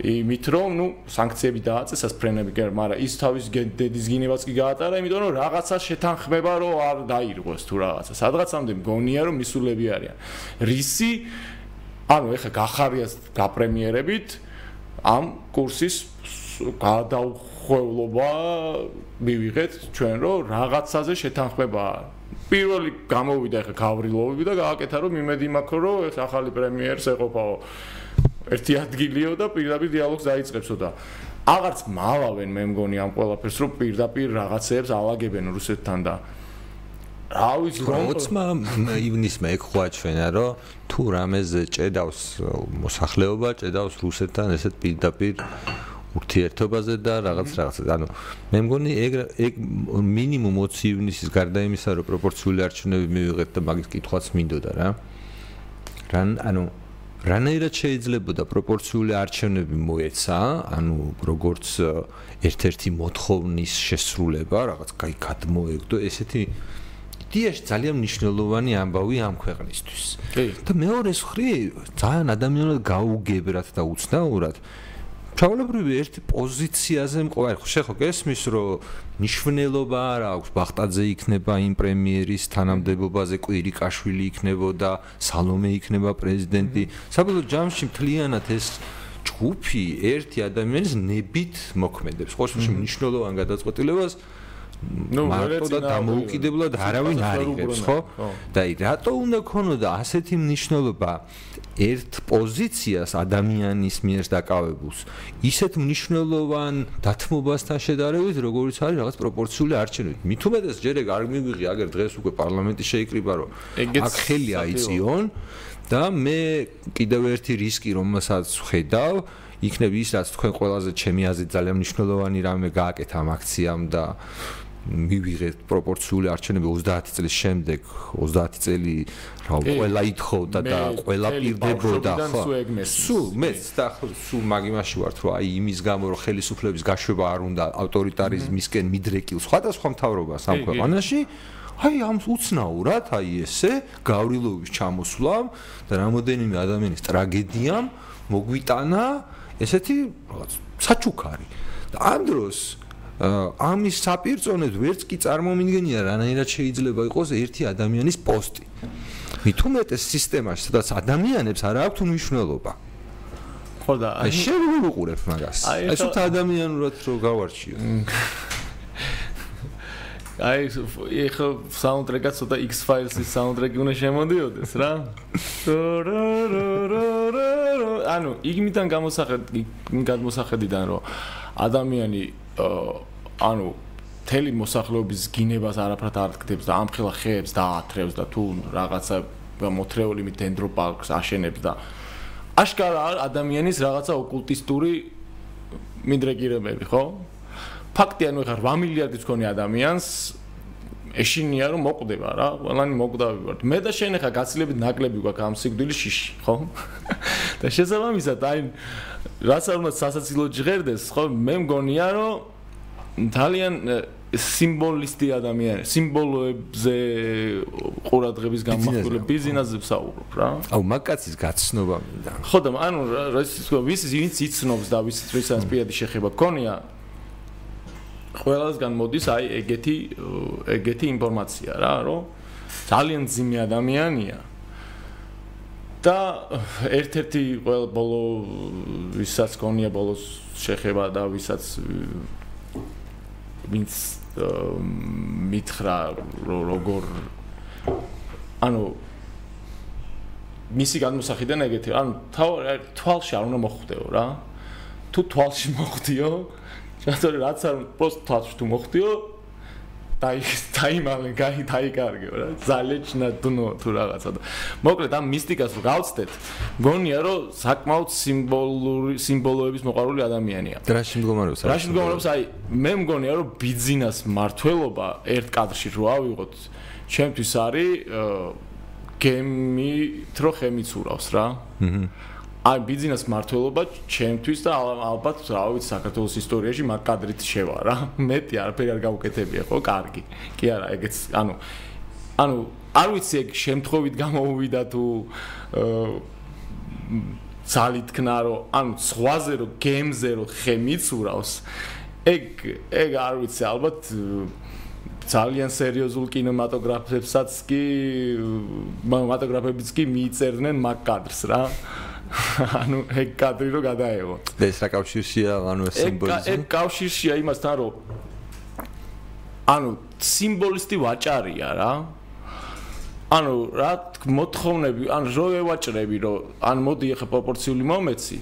იმით რომ ნუ სანქციები დააწესა ფრენები მაგრამ ის თავის დედის გინებაც კი გაატარა იმიტომ რომ რაღაცა შეთანხმება რომ არ დაირღვეს თუ რაღაცა. სადღაცამდე მგონია რომ მისულები არიან. რისი ანუ ეხა გახარია გაპრემიერებით ამ კურსის გადაუხვევლობა მივიღეთ ჩვენ რომ რაღაცაზე შეთანხმება. პირველი გამოვიდა ეხა გავრილოვები და გააკეთა რომ იმედი მაქვს რომ ეს ახალი პრემიერს ეყოფაო. ერთი ადგილიო და პირდაპირ დიალოგს დაიწყებსო და აღარც მალავენ მე მგონი ამ ყველაფერს რომ პირდაპირ რაღაცეებს ალაგებენ რუსეთთან და რა ვიცი გონკლა ივნის მე ხვაჩვენა რომ თუ რამეზე ჭედავს მოსახლეობა ჭედავს რუსეთთან ესეთ პირდაპირ ურთიერთობაზე და რაღაც რაღაცა. ანუ მე მგონი ეგ ეგ მინიმუმ 20 ივნისის გარდა იმისა, რომ პროპორციული არჩევნები მივიღეთ და მაგის კითხვაც მინდოდა რა. რან ანუ რანაირად შეიძლებოდა პროპორციული არჩევნები მოეცა, ანუ როგორც ერთ-ერთი მოთხოვნის შესრულება, რაღაც კაი გადმოეგდო ესეთი დიაში ძალიან მნიშვნელოვანი ამბავი ამ ქვეყნისთვის. და მეორე მხრივ ძალიან ადამიანად გაუგებრად და უცნაურად. ჩაოლებრივი ერთი პოზიციაზე მყვა ხო შეხო გესმის რომ ნიშნულობა არ აქვს. ბახტაძე იქნება იმ პრემიერის თანამდებობაზე კვირიკაშვილი იქნებოდა სალომე იქნება პრეზიდენტი. საბოლოო ჯამში მთლიანად ეს ჯგუფი ერთი ადამიანის ნებით მოქმედებს. ხო შემ ნიშნულოვან გადაწყვეტილებას მარტო და დამოუკიდებლად არავინ არ იღებს ხო? და აი რატო უნდა ქონოდა ასეთი მნიშვნელობა? ერთ პოზიციას ადამიანის მიერ დაკავებულს. ისეთ მნიშვნელოვან დათმობასთან შედარებით, როგორც არის რაღაც პროპორციული არჩევნები. მით უმეტეს ჯერ ეგ არ მიგვიღი, აგერ დღეს უკვე პარლამენტი შეიკრიბა, რომ აქ ხელი აიწიონ და მე კიდევ ერთი რისკი რომელსაც ხედავ, იქნებ ის რაც თქვენ ყველაზე ჩემი აზრით ძალიან მნიშვნელოვანი რამე გააკეთა ამ აქციამ და მივიღეთ პროპორციული არჩევნები 30 წლის შემდეგ 30 წელი რა ყველა ითხოვდა და ყველა პირდებოდა ხო? სულ მეც და სულ მაგიმაში ვართ რომ აი იმის გამო რომ ხელისუფლების გაშვება არ უნდა ავტორიტარიზმისკენ მიდრეკილ სხვადასხვა მთავრობას ამ ქვეყანაში აი ამ უცნაურად აი ესე გავრილოვის ჩამოსვლამ და რამოდენიმე ადამიანის ტრაგედიამ მოგვიტანა ესეთი რაღაც საჩუქარი. და ამ დროს ამის საპირწონედ ვერც კი წარმომიდგენია რანაირად შეიძლება იყოს ერთი ადამიანის პოსტი. მithumetes სისტემაში, სადაც ადამიანებს არ აქვს მნიშვნელობა. ხო და აი შეიძლება ვიყურებ მაგას. აი უთა ადამიანურად რო გავარჩიო. აი ეხა საუნდტრეკა ცოტა X-Files-ის საუნდტრეკი უნდა შემოდიოდეს რა. ანუ იგმიდან გამოსახედი გამოსახედიდან რომ ადამიანი ანუ თელი მოსახლეობის გინებას არაფრად არ დგდებს და ამხელა ხეებს დაათრევს და თუ რაღაცა მოთრეული მით დენდროპარკს აშენებს და აშკარა ადამიანის რაღაცა ოკულტისტური მიდრეკირებები, ხო? ფაქტია, ნუ ხარ 8 მილიარდის კონი ადამიანს ეშინია რომ მოკვდება რა, ყველანი მოკვდავი ვართ. მე და შენ ხა გაცილებით ნაკლები გვაქვს ამ სიკვდილის შიში, ხო? და შესაბამისად, აი რაც არ უნდა სასაცილო ჟღერდეს, ხო? მე მგონია რომ ძალიან სიმბოლისტი ადამიანი, სიმბოლოებზე ყურადღების გამახვილებ ბიზნესზე ვსაუბრობ რა. აუ მაგაცის გაცნობა მინდა. ხო და ანუ რის ვის ვინც იცნობს და ვის ვისაც პირადი შეხება გქონია ყველასგან მოდის აი ეგეთი ეგეთი ინფორმაცია რა, რომ ძალიან ძიმე ადამიანია. და ერთ-ერთი ყოველ ბოლო ვისაც გქონია ბოლოს შეხება და ვისაც ვინც მითხრა როგორ ანუ მისი განმოსახედან ეგეთი ანუ თვალში არ უნდა მოხვდეო რა. თუ თვალში მოხვდიო შეიძლება რაც არ პროსტ თვალში თუ მოხვდიო დაიმალე გაი დაიკარგეო რა. ზალეჩნა დნო თუ რაღაცა და მოკლედ ამ მისტიკას რო გავცდეთ გონია რომ საკმაოდ სიმბოლური სიმბოლოების მოყარული ადამიანია. რა შემდგომარეობს რა შემდგომარეობს აი მე მგონია რომ ბიზნეს მართლობა ერთ კადრში რო ავიღოთ ჩემთვის არის გემი თრო ხემიცურავს რა. აჰა აი ბიზნეს მართლობა ჩემთვის და ალბათ რა ვიცი საქართველოს ისტორიაში მაგ კადრით შევა რა. მეტი არაფერი არ გავუკეთებია ხო კარგი. კი არა ეგეც ანუ ანუ არ ვიცი ეგ შემთხვევით გამოუვიდა თუ ძალით ქნა რომ ანუ სხვაზე რომ გემზე რომ ხე მიცურავს ეგ ეგ არ ვიცი ალბათ ძალიან სერიოზულ კინემატოგრაფებსაც კი მატოგრაფებიც კი მიიწერდნენ მაგ კადრს რა ანუ ეგ კადრი რო გადაეღო. ეს რა კავშირშია, ანუ ეს სიმბოლიზმი? ეგ კავშირშია იმასთან, რომ ანუ სიმბოლისტი ვაჭარია რა. ანუ რა მოთხოვნები, ან რო ევაჭრები, რომ ან მოდი ახლა პროპორციული მომეცი.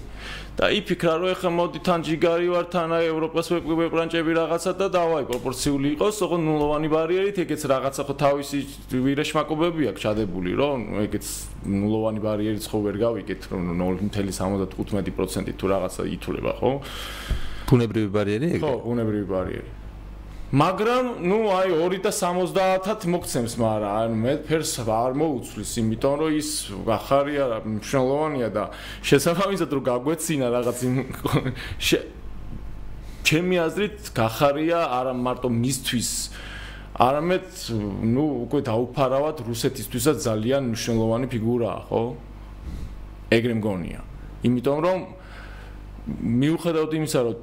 და იფიქრა რომ ეხა მოდი თან ჯიგარი ვარ თან აი ევროპას ვეპრანჭები რაღაცა და დავაი პროპორციული იყოს ოღონ ნულოვანი ბარიერით ეგეც რაღაცა ხო თავისი ვირაშმაკობები აქვს ჩადებული რომ ეგეც ნულოვანი ბარიერიც ხო ვერ გავიგეთ რომ 0.75% თუ რაღაცა ითვლება ხო? ბუნებრივი ბარიერი ეგ ხო ბუნებრივი ბარიერი. მაგრამ ნუ აი 2.70-ად მოგცემს, მაგრამ ანუ მე ფერს არ მოუცვლის, იმიტომ რომ ის ახარია მნიშვნელოვანია და შესაბამისად რომ გაგვეცინა რაღაც ჩემი აზრით გახარია არა მარტო მისთვის არამედ ნუ უკვე დაუფარავად რუსეთისთვისაც ძალიან მნიშვნელოვანი ფიგურაა, ხო? ეგრე მგონია. იმიტომ რომ მიუხედავად იმისა, რომ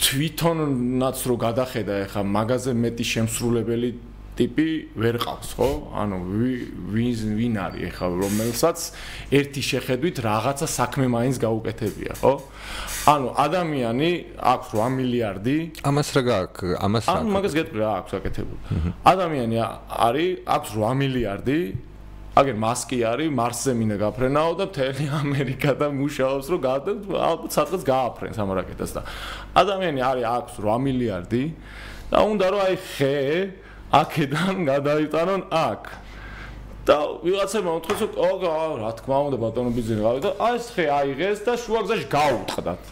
თვითონაც რო გადახედა ეხა მაღაზე მეტი შემსრულებელი ტიპი ვერ ყავს ხო? ანუ ვინ ვინ არის ეხა რომელსაც ერთი შეხედვით რაღაცა საქმე მაინც გაუკეთებია, ხო? ანუ ადამიანი აქვს 8 მილიარდი. ამას რა გაქვს? ამას რა? ანუ მაგას გეტყვი რა აქვს აკეთებული. ადამიანი არის აქვს 8 მილიარდი აგერ მასკი არის, მარსზე მინდა გაფრენაო და მთელი ამერიკა და მუშაობს, რომ ალბათ სადღაც გააფრენს ამ რაკეტას და ადამიანი არის აქვს 8 მილიარდი და უნდა რომ აი ხე აქედან გადაიტანონ აქ. და მოთხოვს რომ ო რა თქმა უნდა ბატონო ბიზნესი გავიდა აი ეს ხე აიღეს და შუაგზაში გაუტყდათ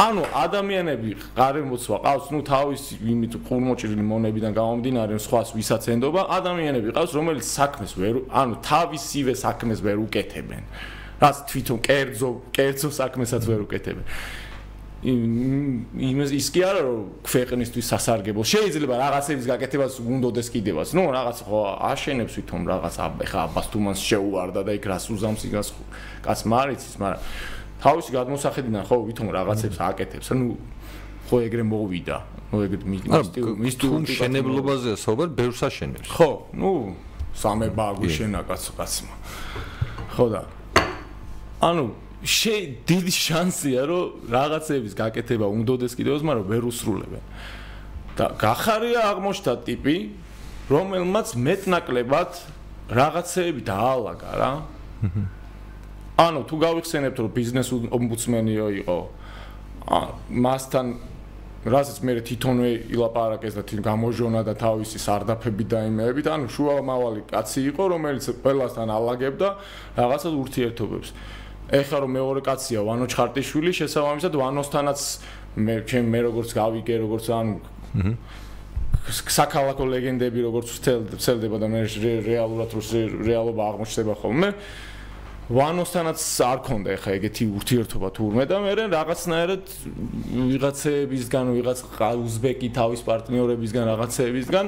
ანუ ადამიანები გარემოცვა ყავს ნუ თავის იმით ყურმოჭრილი მონებიდან გამომდინარე სხვას ვისაც ენდობა ადამიანები ყავს რომელიც საქმეს ვერ ანუ თავისივე საქმეს ვერ უკეთებენ. რაც თვითონ კერძო კერძო საქმესაც ვერ უკეთებენ იმის ის კი არა რომ ქვეყნისთვის სასარგებლო შეიძლება რაღაცების გაკეთებას უნდოდეს კიდევაც. ნუ რაღაც ხო აშენებს თვითონ რაღაც ეხა აბას თუმანს შეუვარდა და იქ რას უზამს იგას კაც მარიცის მაგრამ თავისი გადმოსახედიდან ხო თვითონ რაღაცებს აკეთებს. ნუ ხო ეგრე მოვიდა. ნუ ეგრე მის თუმ შენებლობაზეა საუბარ ბევრს აშენებს. ხო ნუ სამება აგვიშენა კაც კაცმა ხო და ანუ შე დიდი შანსია რომ რაღაცების გაკეთება უნდოდეს კიდევაც მაგრამ ვერ უსრულებენ. და გახარია აღმოჩნდა ტიპი რომელმაც მეტნაკლებად რაღაცეები დაალაგა რა ანუ თუ გავიხსენებთ რომ ბიზნეს ომბუდსმენიო იყო მასთან რასაც მე თვითონვე ილაპარაკეს და თვითონ გამოჟონა და თავისი სარდაფები და იმეებით ანუ შუამავალი კაცი იყო რომელიც ყველასთან ალაგებდა რაღაცას ურთიერთობებს ეხლა რომ მეორე კაცია ვანო ჩხარტიშვილი შესაბამისად ვანოსთანაც მე ჩემ მე როგორც გავიგე როგორც ანუ საქალაქო ლეგენდები როგორც ვცელდება და მე რეალურად რო რეალობა აღმოჩნდება ხოლმე ვანოსთანაც არ ქონდა ეხა ეგეთი ურთიერთობა თურმე და მე რაღაცნაირად ვიღაცეებისგან ვიღაც უზბეკი თავის პარტნიორებისგან რაღაცეებისგან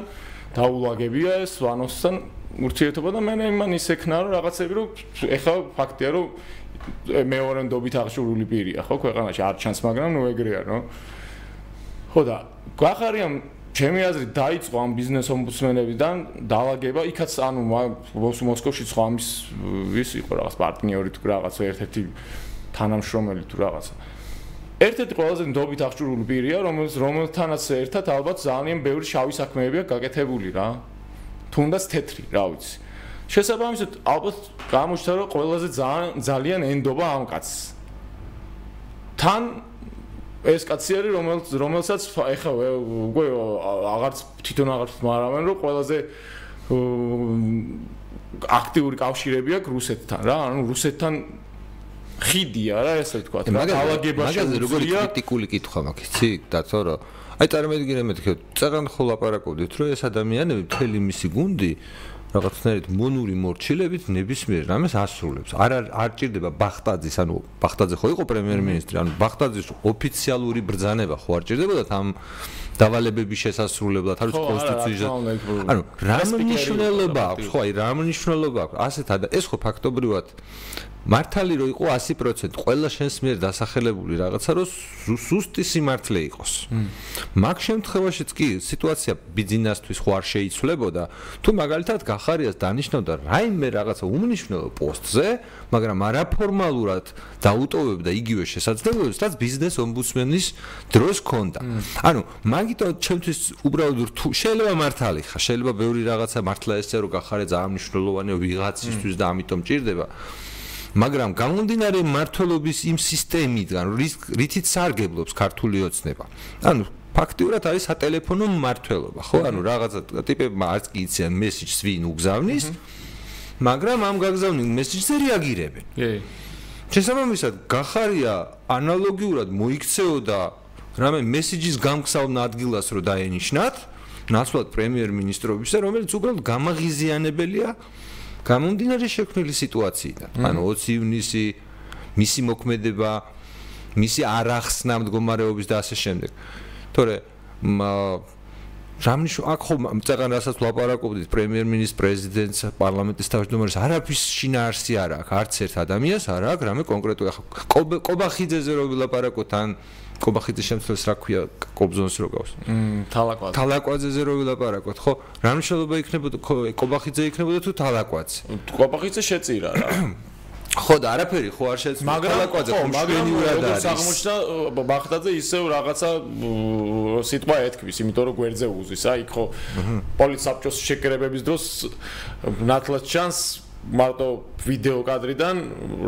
დაულაგებია ეს ვანოსთან ურთიერთობა და მე იმან ისექნა რომ რაღაცები რომ ეხა ფაქტია რომ მეორე ნდობით აღშურული პირია ხო ქვეყანაში არ ჩანს მაგრამ ნუ ეგრეა ნო ხო და გვახარია ჩემი აზრით დაიწყო ამ ბიზნეს ომბუდსმენებიდან დაალაგება იქაც ანუ მოსკოვში სხვა ამის ვის იყო რაღაც პარტნიორი თუ რაღაც ერთ-ერთი თანამშრომელი თუ რაღაცა. ერთ-ერთი ყველაზე ნდობით აღჭურული პირია რომელიც რომელთანაც ერთად ალბათ ძალიან ბევრი შავი საქმეებია გაკეთებული რა. თუნდაც თეთრი რა ვიცი შესაბამისად ალბათ გამოჩნდა რომ ყველაზე ძალიან ძალიან ენდობა ამ კაცს. თან ეს კაცი არის რომელიც რომელსაც ეხა უკვე აღარც თვითონ აღარც მარავენ რომ ყველაზე აქტიური კავშირები აქვს რუსეთთან რა ანუ რუსეთთან ხიდია რა ესე თქვა და დაალაგებაში მაგაზე როგორი კრიტიკული კითხვა მაქვს იცი დაცო რომ აი წარმოიდგინე მეთქე წერან ხოლ აპარაკობდით რომ ეს ადამიანები მთელი მისი გუნდი რაღაცნაირად მონური მორჩილებით ნებისმიერ რამეს ასრულებს. არ არ ჭირდება ბახტაძის, ანუ ბახტაძე ხო იყო პრემიერ-მინისტრი, ანუ ბახტაძის ოფიციალური ბრძანება ხო არ ჭირდებოდა ამ დავალებების შესასრულებლად, არის კონსტიტუციის. ანუ რა მნიშვნელობა აქვს? ხო, აი რა მნიშვნელობა აქვს? ასეთ ეს ხო ფაქტობრივად მართალი რო იყო 100% ყველა შენს მიერ დასახელებული რაღაცა რო სუსტი სიმართლე იყოს. მაგ შემთხვევაშიც კი სიტუაცია ბიზნესთვის ხო არ შეიცვლებოდა, თუ მაგალითად გახარიას დანიშნავდა რაიმე რაღაცა უმნიშვნელო პოსტზე, მაგრამ არაფორმალურად დაუტოვებდა იგივე შესაძლებლობებს, რაც ბიზნეს ომბუდსმენის დროს ქონდა. ანუ მაგიტო ჩემთვის უბრალოდ რთუ შეიძლება მართალი ხა, შეიძლება ბევრი რაღაცა მართლა ესე რომ გახარე ძალიან მნიშვნელოვანია ვიღაცისთვის და ამიტომ ჭირდება. მაგრამ გამომდინარე მართლობის იმ სისტემიდან, რითიც სარგებლობს ქართული ოცნება. ანუ ფაქტიურად არის სატელეფონო მართლობა, ხო? ანუ რაღაცა ტიპებმა არც კი იციან მესიჯს ვინ უგზავნის, მაგრამ ამ გაგზავნილ მესიჯზე რეაგირებენ. კი. შესაბამისად, გახარია ანალოგიურად მოიქცეოდა რამე მესიჯის გამგზავნ ადგილას რო დაენიშნათ, ნაცვლად პრემიერ-მინისტრობისა, რომელიც უბრალოდ გამაღიზიანებელია გამომდინარე შექმნილი სიტუაციიდან. ანუ 20 ივნისი მისი მოქმედება, მისი არახსნა მდგომარეობის და ასე შემდეგ. თორე რამნიშო აქ ხო წერან რასაც ვლაპარაკობდით პრემიერ-მინისტრ პრეზიდენტს პარლამენტის თავმჯდომარეს არაფის შინაარსი არ აქვს არც ერთ ადამიანს არ აქვს რამე კონკრეტული ახ კობახიძეზე რო ვილაპარაკოთ ან კობახიძის შემთხვევას რა ქვია კობზონს რო გავს? მ თალაკვაძე. თალაკვაძეზე რო ვილაპარაკოთ, ხო? რა მნიშვნელობა იქნებოდა კობახიძე იქნებოდა თუ თალაკვაძე? კობახიძე შეწირა რა. ხო და არაფერი ხო არ შეწირა. თალაკვაძე კომშენიურად არის. აღმოჩნდა ბახტაძე ისევ რაღაცა სიტყვა ეთქვის, იმიტომ რომ გვერდზე უზის, აი ხო პოლიცაბჭოს შეკრებების დროს ნათლად ჩანს მარტო ვიდეო კადრიდან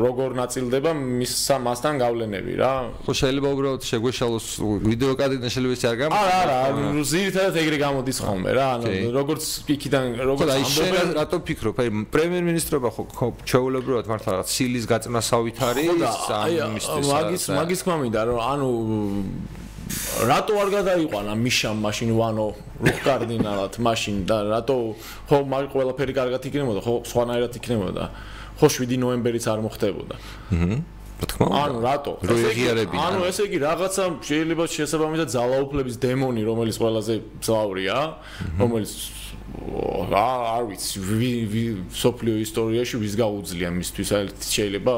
როგორ ნაწილდება მის მასთან გავლენები რა. ხო შეიძლება უბრალოდ შეგვეშალოს ვიდეო კადრიდან შეიძლება ის არ გამოდის. არა, არა, ზირითადად ეგრე გამოდის ხოლმე რა. ანუ როგორც იქიდან როგორც ამბობენ, რატო ფიქრობ, აი პრემიერ-მინისტრობა ხო ჩაულებრად მართლა რა სილის გაწნასავით არის ამ მისთვის. მაგის მაგის თქმა მინდა რომ ანუ რატო არ გადაიყვანა მიშამ მაშინ ვანო? რუხკარდინალად მაშინ და რატო? ხო მაგ ყველაფერი კარგად იქნებოდა ხო სხვანაირად იქნებოდა. ხო 7 ნოემბერიც არ მოხდებოდა. აჰა რა თქმა უნდა ანუ რატო? ანუ ესე იგი რაღაცა შეიძლება შესაბამისად ძალაუფლების დემონი რომელიც ყველაზე ძლავრია რომელიც რა არ ვიცი სოფლიო ისტორიაში ვის გაუძლია მისთვის? შეიძლება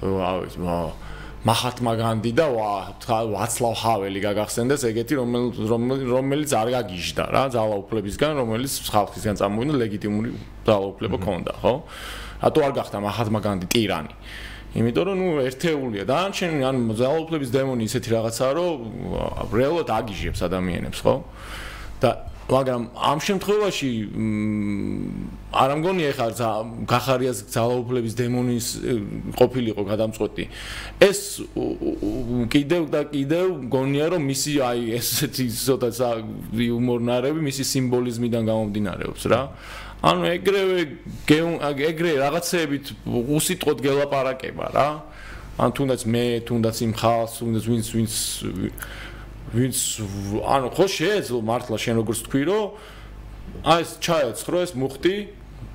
რა ვიცი მაჰათმა განდი და ვაცლავ ჰაველი გაგახსენდეს ეგეთი რომელიც არ გაგიჟდა რა ძალაუფლებისგან რომელიც ხალხისგან წამოვიდა ლეგიტიმური ძალაუფლება ქონდა ხო? რატო არ გახდა მაჰათმა განდი ტირანი? იმიტომ რომ ნუ ერთეულია და ან ან ძალაუფლების დემონი ისეთი რაღაცაა რომ რეალურად აგიჟებს ადამიანებს ხო? და მაგრამ ამ შემთხვევაში არ ამგონი ახლა გახარიას ძალაუფლების დემონის ყოფილიყო გადამწყვეტი. ეს კიდევ და კიდევ მგონია რომ მისი აი ესეთი ცოტა იუმორნარები მისი სიმბოლიზმიდან გამომდინარეობს რა. ანუ ეგრევე ეგრე რაღაცეებით უსიტყვოდ გელაპარაკება რა. ან თუნდაც მე თუნდაც იმ ხალხს თუნდაც ვინც ვინც ვინც ანუ ხო შეეძლო მართლა შენ როგორც თქვი რომ აი ეს ჩაეცხრო ეს მუხტი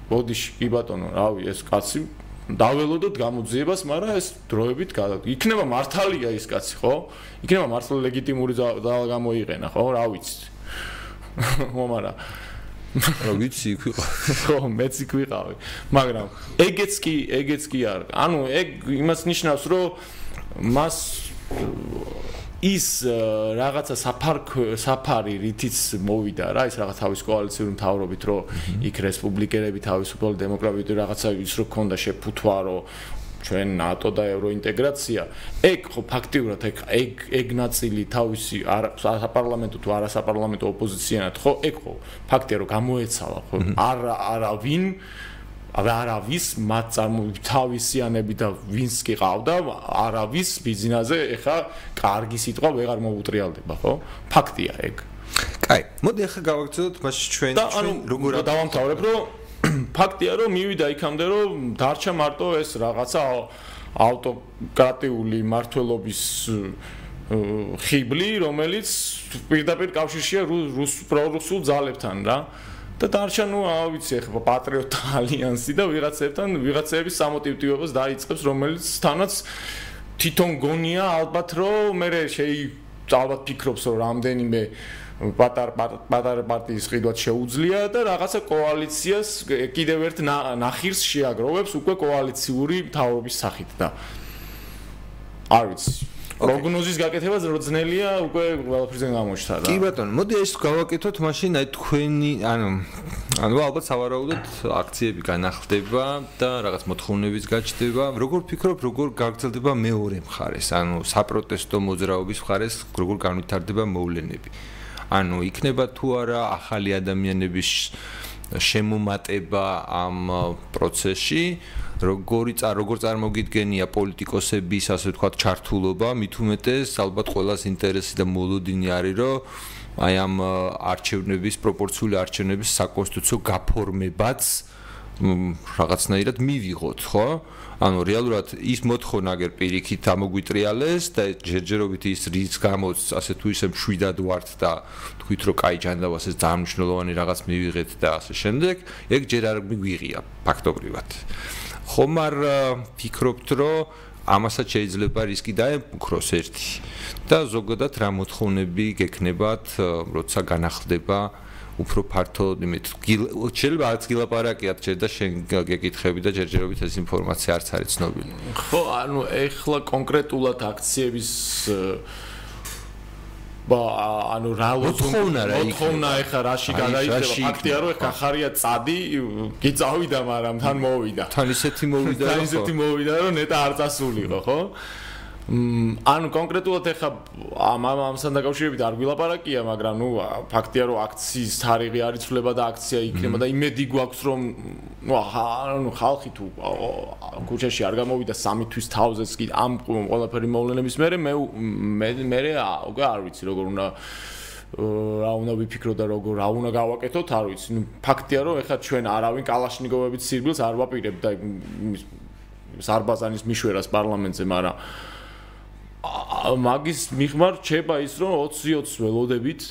ბოდიში კი ბატონო რავი ეს კაცი დაველოდოთ გამოძიებას მაგრამ ეს დროებით იქნება მართალია ის კაცი ხო? იქნება მართლა ლეგიტიმური და გამოიყენა ხო? რა ვიცი. ხო მაგრამ რა ვიცი ვიყავი ხო მეც იქ ვიყავი. მაგრამ ეგეც კი ეგეც კი არ ანუ ეგ იმას ნიშნავს რომ მას ის რაღაცა საფარქ საფარი რითიც მოვიდა რა ის რაღაც თავის კოალიციური მთავრობით რომ იქ რესპუბლიკელები თავისუფალი დემოკრატიული რაღაცა ის რო ქონდა შეფუთვა რომ ჩვენ ნატო და ევროინტეგრაცია. ეგ ხო ფაქტიურად ეგ ეგ ეგ ნაწილი თავისი საპარლამენტო თუ არასაპარლამენტო ოპოზიციანად ხო ეგ ხო ფაქტია რომ გამოეცალა ხო არ არავინ არავის მათ წარმოთავისიანები და ვინც კი ყავდა არავის ბიზნესზე ეხა კარგი სიტყვა ვეღარ მოუტრიალდება ხო? ფაქტია ეგ. კაი მოდი ახლა გავაგრძელოთ მასში ჩვენ ჩვენ როგორ დავამთავრებ რომ ფაქტია რომ მივიდა იქამდე რომ დარჩა მარტო ეს რაღაცა ავტოკრატიული მართლობის ხიბლი რომელიც პირდაპირ კავშირშია რუს პრორუსულ ძალებთან რა და დარჩა ნუ აა ვიცი ახლა პატრიოტ ალიანსი და ვიღაცებთან ვიღაცების სამოტივტივებას დაიწყებს რომელიც თანაც თვითონ გონია ალბათ რომ მე შეი ალბათ ფიქრობს რომ რამდენიმე პატარ პატარ პარტიის ყიდვაც შეუძლია და რაღაცა კოალიციას კიდევ ერთ ნახირს შეაგროვებს უკვე კოალიციური მთავრობის სახით და არ ვიცი პროგნოზის გაკეთება ძნელია უკვე ყველაფერზე გამოჩნდა რა. კი ბატონო, მოდი ეს გავაკეთოთ მაშინ აი თქვენი, ანუ ანუ ალბათ სავარაუდოდ აქციები განახლდება და რაღაც მოთხოვნების გაჩნდება. როგორ ფიქრობ, როგორ გაგრძელდება მეორე მხარეს, ანუ საპროტესტო მოძრაობის მხარეს, როგორ განვითარდება მოვლენები? ანუ იქნება თუ არა ახალი ადამიანების შემომატება ამ პროცესში? როგორი როგორ წარმოგიდგენია პოლიტიკოსების ასე ვთქვათ ჩართულობა მით უმეტეს ალბათ ყოველას ინტერესი და მოლოდინი არის რომ აი ამ არჩევნების პროპორციული არჩევნების საკონსტიტუციო გაფორმებაც რაღაცნაირად მივიღოთ, ხო? ანუ რეალურად ის მოთხოვნა აგერ პირიქით ამოგვიტრიალეს და ჯერჯერობით ის რის გამოც ასე თუ ისე მშვიდად ვართ და თქვით რომ კაი ჯანდავას ეს ძალიან მნიშვნელოვანი რაღაც მივიღეთ და ასე შემდეგ, ეგ ჯერ არ მიგვიღია ფაქტობრივად. ხომ არ ფიქრობთ, რომ ამასაც შეიძლება რისკი დაემუქროს ერთი და ზოგადად რა მოთხოვნები გექნებათ, როცა განახლდება უფრო ფართო იმით შეიძლება არც გილაპარაკიათ ჯერ და შენ გეკითხები და ჯერჯერობით ეს ინფორმაცია არც არის ცნობილი. ხო, ანუ ეხლა კონკრეტულად აქციების ანუ რა მოთხოვნა რა იქ მოთხოვნა ეხა რაში გადაიჭრა ფაქტია რომ ეხა ხარია წადი გიწავიდა მაგრამ თან მოვიდა. თან ისეთი მოვიდა თან ისეთი მოვიდა რომ ნეტა არ წასულიყო ხო ანუ კონკრეტულად ეხა ამ ამასთან დაკავშირებით არ გვილაპარაკია, მაგრამ ნუ ფაქტია რომ აქციის თარიღი არ იცვლება და აქცია იქნება და იმედი გვაქვს რომ ნუ ანუ ხალხი თუ ქუჩაში არ გამოვიდა სამი თვის თავზეც კი ამ ყველაფერი მოვლენების მერე მე მე მე უკვე არ ვიცი როგორ უნდა რა უნდა ვიფიქრო და როგორ რა უნდა გავაკეთოთ, არ ვიცი. ნუ ფაქტია რომ ეხლა ჩვენ არავინ კალაშნიკოვებით სირბილს არ ვაპირებ და სარბაზანის მიშვერას პარლამენტზე, მაგრამ მაგის მიღმარ რჩება ის რომ 20-20 ველოდებით.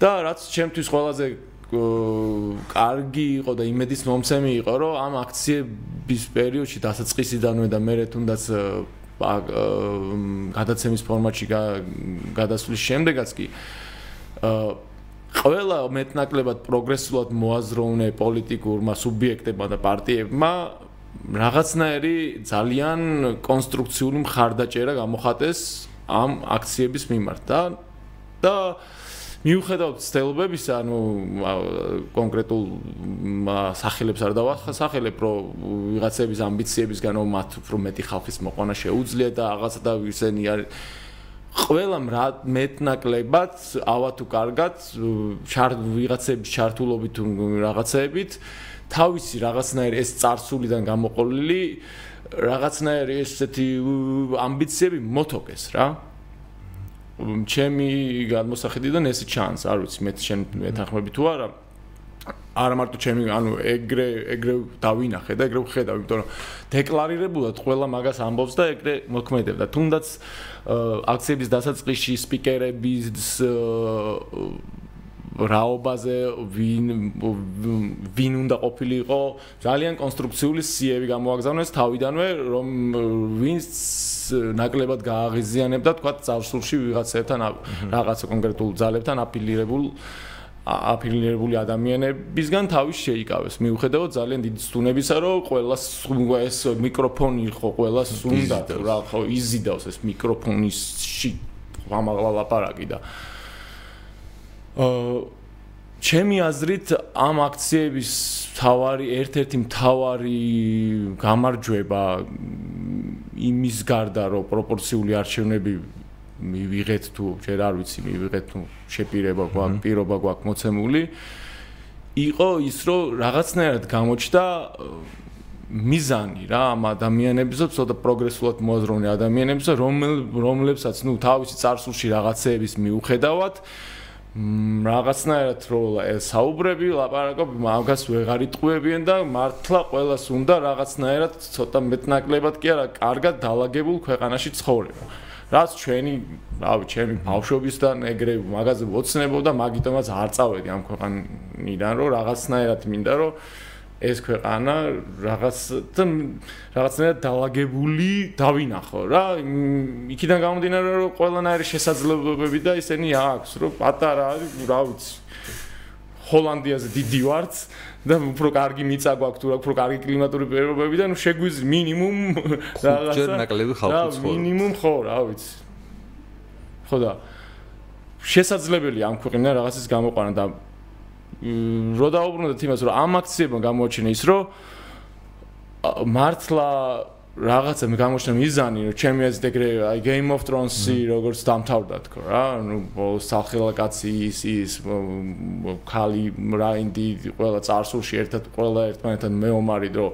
და რაც ჩემთვის ყველაზე კარგი იყო და იმედის მომცემი იყო რომ ამ აქციების პერიოდში დასაწყისიდანვე და მე თუნდაც გადაცემის ფორმატში გადასვლის შემდეგაც კი ყველა მეტნაკლებად პროგრესულად მოაზროვნე პოლიტიკურმა სუბიექტებმა და პარტიებმა რაღაცნაირი ძალიან კონსტრუქციული მხარდაჭერა გამოხატეს ამ აქციების მიმართ და და მიუხედავად ცდელობებისა, ანუ კონკრეტულ სახელებს არ დავახსახელებ, რომ ვიღაცების ამბიციებისგან მათ უფრო მეტი ხალხის მოყვანა შეუძლია და რაღაცა და ისენი არის ყველამ რა მეტნაკლებად, ავა თუ კარგად, ჩარ ვიღაცების ჩართულობით თუ რაღაცეებით თავისი რაღაცნაირი ეს царსულიდან გამოყოლილი რაღაცნაირი ესეთი ამბიციები მოთოკეს რა. ჩემი გადმოსახედიდან ეს ჩანს, არ ვიცი მე შენ მეთანხმები თუ არა. არა მარტო ჩემი ანუ ეგრე ეგრე დავინახე და ეგრე ვხედავ იმიტომ რომ დეკლარირებულად ყველა მაგას ამბობს და ეგრე მოქმედებდა. თუნდაც აქციების დასაწყისში სპიკერების რაობაზე ვინ ვინ უნდა ყოფილიყო ძალიან კონსტრუქციული სიები გამოაგზავნეს თავიდანვე რომ ვინც ნაკლებად გააღიზიანებდა თქვა წარსულში ვიღაცებთან რაღაცა კონკრეტულ ძალებთან აფილირებულ აფილირებული ადამიანებისგან თავის შეიკავეს. მიუხედავად ძალიან დიდი სტუნებისა რომ ყველა ეს მიკროფონი იყო ყველა სუნდა რა ხო იზიდავს ეს მიკროფონისში ამაღლა ლაპარაკი და ჩემი აზრით ამ აქციების თავარი ერთ-ერთი მთავარი გამარჯვება იმის გარდა რომ პროპორციული არჩევნები მივიღეთ თუ ჯერ არ ვიცი მივიღეთ თუ შეპირება გვაქვს პირობა გვაქვს მოცემული იყო ის რომ რაღაცნაირად გამოჩნდა მიზანი რა ამ ადამიანებზე, ცოტა პროგრესულად მოაზროვნე ადამიანებზე, რომლებსაც ნუ თავისი царსულში რაღაცეების მიუხედავად რაღაცნაირად რო საუბრები, ლაპარაკობ მაგას ვეღარ იტყუებიან და მართლა ყოველას უნდა რაღაცნაირად ცოტა მეტნაკლებად კი არა, კარგად დაალაგებულ ქვეყანაში ცხოვრება. რაც ჩვენი, რავი, ჩემი ბავშვობისგან ეგრე მაგაზე ვოცნებობდა, მაგიტომაც არ წავედი ამ ქვეყანიდან, რომ რაღაცნაირად მინდა რომ ეს ქვეყანა რაღაც რაღაცნაირად დაალაგებული დავინახო რა. იქიდან გამომდინარე რომ ყველანაირი შესაძლებლობები და ისინი აქვს რომ პატარა არის რა ვიცი ჰოლანდიაზე დიდი ვარც და უფრო კარგი მიწა გვაქვს თუ რა უფრო კარგი კლიმატური პირობები და ნუ შეგვიძლია მინიმუმ რაღაცა ჯერ ნაკლები ხალხი ცხოვრობს მინიმუმ ხო რა ვიცი. ხო და შესაძლებელია ამ ქვეყნიდან რაღაცის გამოყვანა და რო დაუბრუნდეთ იმას რომ ამ აქციებმა გამოაჩინა ის რომ მართლა რაღაცა მე გამოჩნდა მიზანი, რომ ჩემი ეს ეგრე აი Game of Thrones-ი როგორც დამთავრდა თქო რა, ну სახელა კაცი ის ის ხალი რაინდი ყველა царსულში ერთად ყველა ერთმანეთთან მეომარი დრო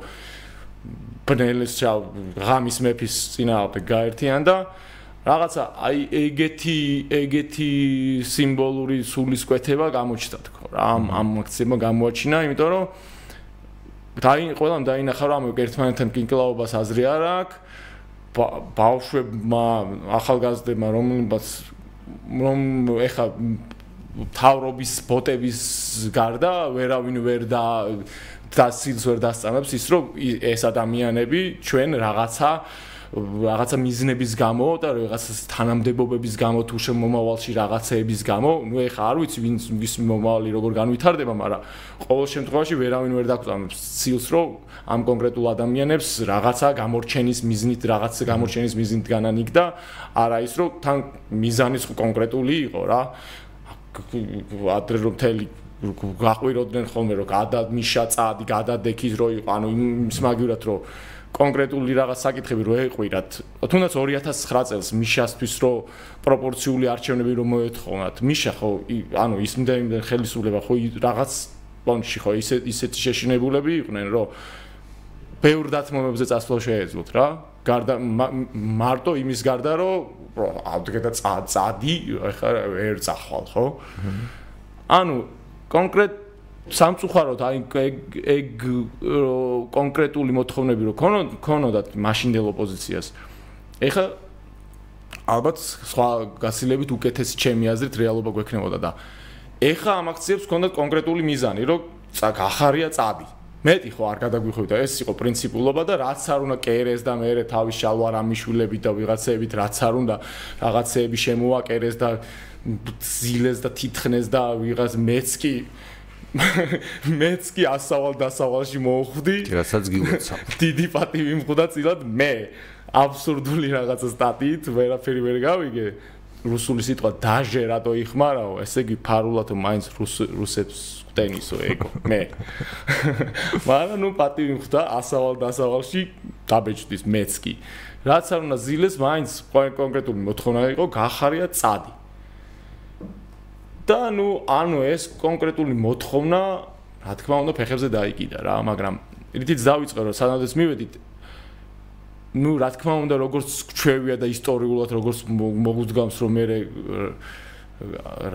ბნელის ჩა ღამის მეფის წინააღმდეგ გაერთიან და რაღაცა აი ეგეთი ეგეთი სიმბოლური სულისკვეთება გამოჩნდა თქო რა ამ ამ აქცებმა გამოაჩინა, იმიტომ რომ დაი ყველამ დაინახა რომ ერთმანეთთან კინკლაობას აზრი არ აქვს. ბავშვებმა ახალგაზრდებმა რომელსაც რომ ეხა თავრობის ბოტების გარდა ვერავინ ვერ და დასილს ვერ დასწამებს ის რომ ეს ადამიანები ჩვენ რაღაცა რაღაცა მიზნების გამო და რაღაცა თანამდებობების გამო თუ შემომავალში რაღაცეების გამო, ნუ ეხა არ ვიცი ვინ ვის მომავალი როგორ განვითარდება, მაგრამ ყოველ შემთხვევაში ვერავინ ვერ დაგვწამებს ცილს, რომ ამ კონკრეტულ ადამიანებს რაღაცა გამორჩენის მიზნით, რაღაცა გამორჩენის მიზნით განანიგდა, არა ის რომ თან მიზანის კონკრეტული იყო რა. ადრე რომ თელი გაყვიროდნენ ხოლმე რომ გადადმიშა წადი გადადექის რო იყო ანუ იმის მაგივრად რომ კონკრეტული რაღაც საკითხები რო ეყვირათ, თუნდაც 2009 წელს მიშასთვის რო პროპორციული არჩევნები რო მოეთხოვნათ, მიშა ხო, ანუ ის იმდენ ხელისუფლება ხო რაღაც პონჩი ხო ისე ისეთი შეშინებულები იყვნენ, რომ ბევრ დათმობებზე წასვლა შეეძლოთ რა. გარდა მარტო იმის გარდა რომ ავდგედა წადი, ეხლა ვერ წახვალ, ხო? ანუ კონკრეტ სამწუხაროდ აი ეგ კონკრეტული მოთხოვნები რო ქონოდათ მაშინდელ ოპოზიციას. ეხლა ალბათ სხვა გასილებით უკეთესი ჩემი აზრით რეალობა გვექნებოდა და ეხლა ამ აქციებს ქონდათ კონკრეტული მიზანი, რომ გახარია წადი. მეტი ხო არ გადაგვიხვდა ეს იყო პრინციპულობა და რაც არ უნდა კერეს და მეરે თავის შალვარ ამიშულებით და ვიღაცეებით რაც არ უნდა რაღაცეები შემოაკერეს და ზილეს და თითხნეს და ვიღაც მეც კი მეც კი ასავალ დასავალში მოხვდი. რასაც გილოცავ. დიდი პატივი მღუდა წილად მე. აბსურდული რაღაცა სტატიით ვერაფერი ვერ გავიგე. რუსული სიტყვა დაჟე რატო იხმარაო? ესე იგი ფარულათო მაინც რუსებს ხტენისო ეგო მე. მაგრამ ნუ პატივი მღუდა ასავალ დასავალში დაბეჭდის მეც კი. რაც არ უნდა ზილეს მაინც კონკრეტული მოთხოვნა იყო გახარია წადი. და ნუ ანუ ეს კონკრეტული მოთხოვნა რა თქმა უნდა ფეხებზე დაიკიდა რა მაგრამ რითიც დავიწყე რომ სანადებს მივედით ნუ რა თქმა უნდა როგორც ჩვევია და ისტორიულად როგორც მოგუძგავს რომ მე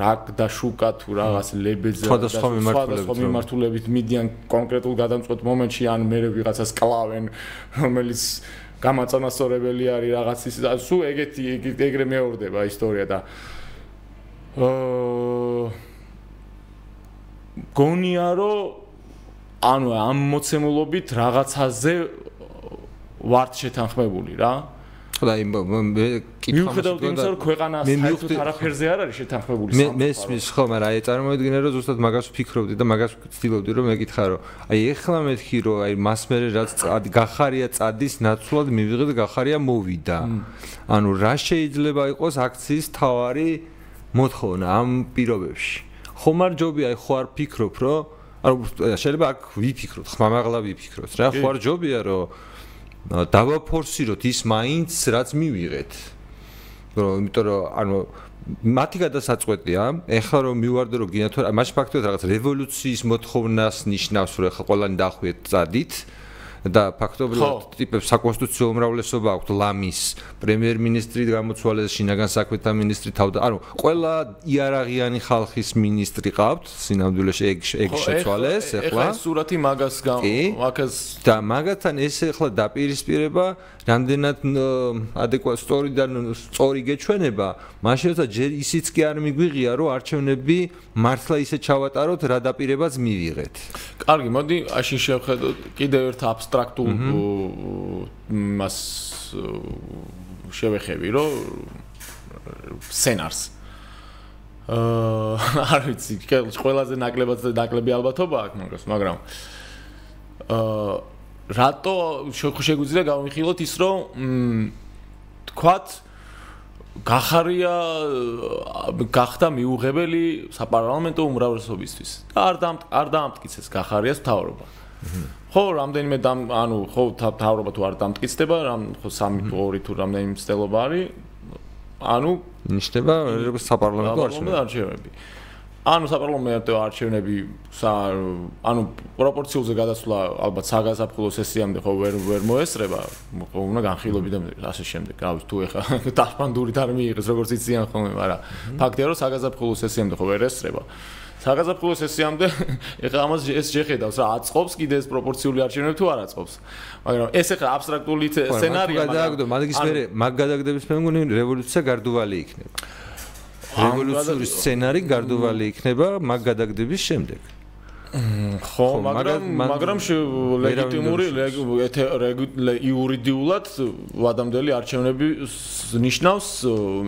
რაკ და შუკა თუ რაღაც ლებეძა და სხვა მიმართულებით მიდიან კონკრეტულ გადამწყვეტ მომენტში ან მე ვიღაცას კლავენ რომელიც გამაწანასწორებელი არის რაღაც ის სულ ეგეთი ეგრე მეორდება ისტორია და აა გონია რომ ანუ ამ მოცემულობით რაღაცაზე ვართ შეთანხმებული რა. ხო და იმ მე კითხავ მიუხედავად იმისა რომ ქვეყანა საერთოდ არაფერზე არ არის შეთანხმებული მე მესმის ხო მაგრამ აი წარმოედგინე რომ ზუსტად მაგას ვფიქრობდი და მაგას ვცდილობდი რომ მეკითხა რომ აი ეხლა მეთქი რომ აი მას მე რაც გახარია წადის ნაცვლად მივიღეთ გახარია მოვიდა. ანუ რა შეიძლება იყოს აქციის თავარი მოთხოვნა ამ პირობებში. ხომ არ ჯობია ხო არ ფიქრობ, რომ ანუ შეიძლება აქ ვიფიქროთ, ხმამაღლა ვიფიქროთ რა, ხო არ ჯობია რომ დავაფორსიროთ ის მაინც რაც მივიღეთ. რომ იმიტომ რომ ანუ მათი გადასაწყვეტია, ეხლა რომ მივარდე რომ გინათ რა, მაშ ფაქტობრივად რაღაც რევოლუციის მოთხოვნას ნიშნავს, რომ ეხლა ყველანი დახვიეთ წადით. და ფაქტობრივად ტიპებს საკონსტიტუციო უმრავლესობა აქვს ლამის პრემიერ-მინისტრი გამოცვალეს შინაგან საქმეთა მინისტრი თავდა ანუ ყველა იარაღიანი ხალხის მინისტრი ყავთ. სინამდვილეში ეგ ეგ შეცვალეს ეხლა ეხლა სურათი მაგას მაგას და მაგათთან ეს ეხლა დაპირისპირება რამდენად ადეკვატ სტორი და სწორი გეჩვენება მაშინ როცა ჯერ ისიც კი არ მიგვიღია რომ არჩევნები მართლა ისე ჩავატაროთ რა დაპირებაც მივიღეთ. კარგი მოდი აშინ შევხედოთ კიდევ ერთ აბსტრაქტულ მას შევეხები რომ სცენარს აა არ ვიცი ყველაზე ნაკლებად ნაკლები ალბათობა აქვს მაგას მაგრამ აა რატო შეგვიძლია გავიხილოთ ის რომ თქვათ გახარია გახდა მიუღებელი საპარლამენტო უმრავლესობისთვის და არ დამ არ დაამტკიცეს გახარიას მთავრობა. ხო რამდენიმე ანუ ხო მთავრობა თუ არ დამტკიცდება რამ ხო 3 თუ 2 თუ რამდენიმე მცდელობა არის ანუ ნიშნება საპარლამენტო არჩევნები ანუ საპარლამენტო არჩევნები ანუ პროპორციულზე გადასვლა ალბათ საგაზაფხულო სესიამდე ხო ვერ ვერ მოესწრება უნდა განხილობი და ასე შემდეგ. გავს თუ ეხა დაშპანდურით არ მიიღეს როგორც იციან ხოლმე მაგრამ ფაქტია რომ საგაზაფხულო სესიამდე ხო ვერ ესწრება საგაზაფხულო სესიამდე ეხა ამას ეს შეხედავს რა აწყობს კიდე ეს პროპორციული არჩევნები თუ არ აწყობს? მაგრამ ეს ეხა აბსტრაქტული სცენარია მაგრამ მაგის მე მაგ გადაგდების მე მგონი რევოლუცია გარდუვალი იქნება რევოლუციური სცენარი გარდუვალი იქნება მაგ გადაგდების შემდეგ. ხო, მაგრამ მაგრამ ლეგიტიმური იურიდიულად ვადამდელი არჩევნები ნიშნავს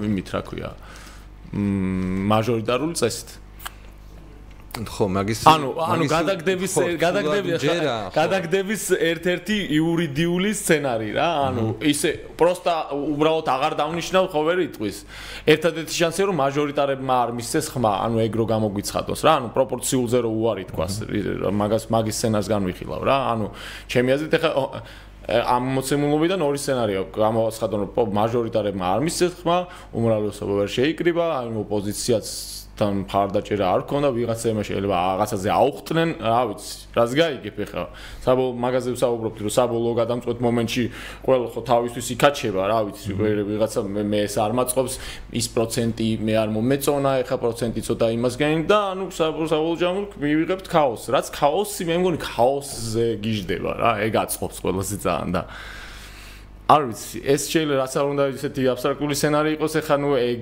იმით რა ქვია მაჟორიტარული წესით. ხო, მაგის ანუ ანუ გადაგდების გადაგდების გადაგდების ერთ-ერთი იურიდიული სცენარი რა, ანუ ისე პროსტა უბრალოდ აღარ დავნიშნავ ხო ვერ იტყვის. ერთადერთი შანსია რომ მაჟორიტარებმა არ მისცეს ხმა, ანუ ეგ რო გამოგვიცხადოს რა, ანუ პროპორციულზე რო უარი თქვას, მაგას მაგის სცენარს განვიხილავ რა, ანუ ჩემი აზრით ეხა ამ მოცემულობიდან ორი სცენარია. გამოაცხადონ რომ მაჟორიტარებმა არ მისცეს ხმა, უმრავლესობა ვერ შეიკრიბა, აი ოპოზიციაც თან ფარდაჭერა არ ქონდა ვიღაცა შეიძლება რაღაცაზე აუხტნენ, რა ვიცი, რას გაიგებ ახლა. საბოლოო მაღაზიაზე ვსაუბრობთ, რომ საბოლოო გადამწყვეტ მომენტში ყველა ხო თავისთვის იქაჩება, რა ვიცი, ვიღაცა მე ეს არ მაწყობს, ის პროცენტი მე არ მომეწონა, ახლა პროცენტი ცოტა იმას გაინ და ანუ საბოლოო ჯამურ მივიღებთ ქაოსს. რაც ქაოსი, მე მგონი ქაოსზე გიждდება რა, ეგ აწყობს ყველაზე ძალიან და არ ვიცი, ეს შეიძლება რაც არ უნდა ისეთი აბსტრაქტული სცენარი იყოს, ეხა ნუ ეგ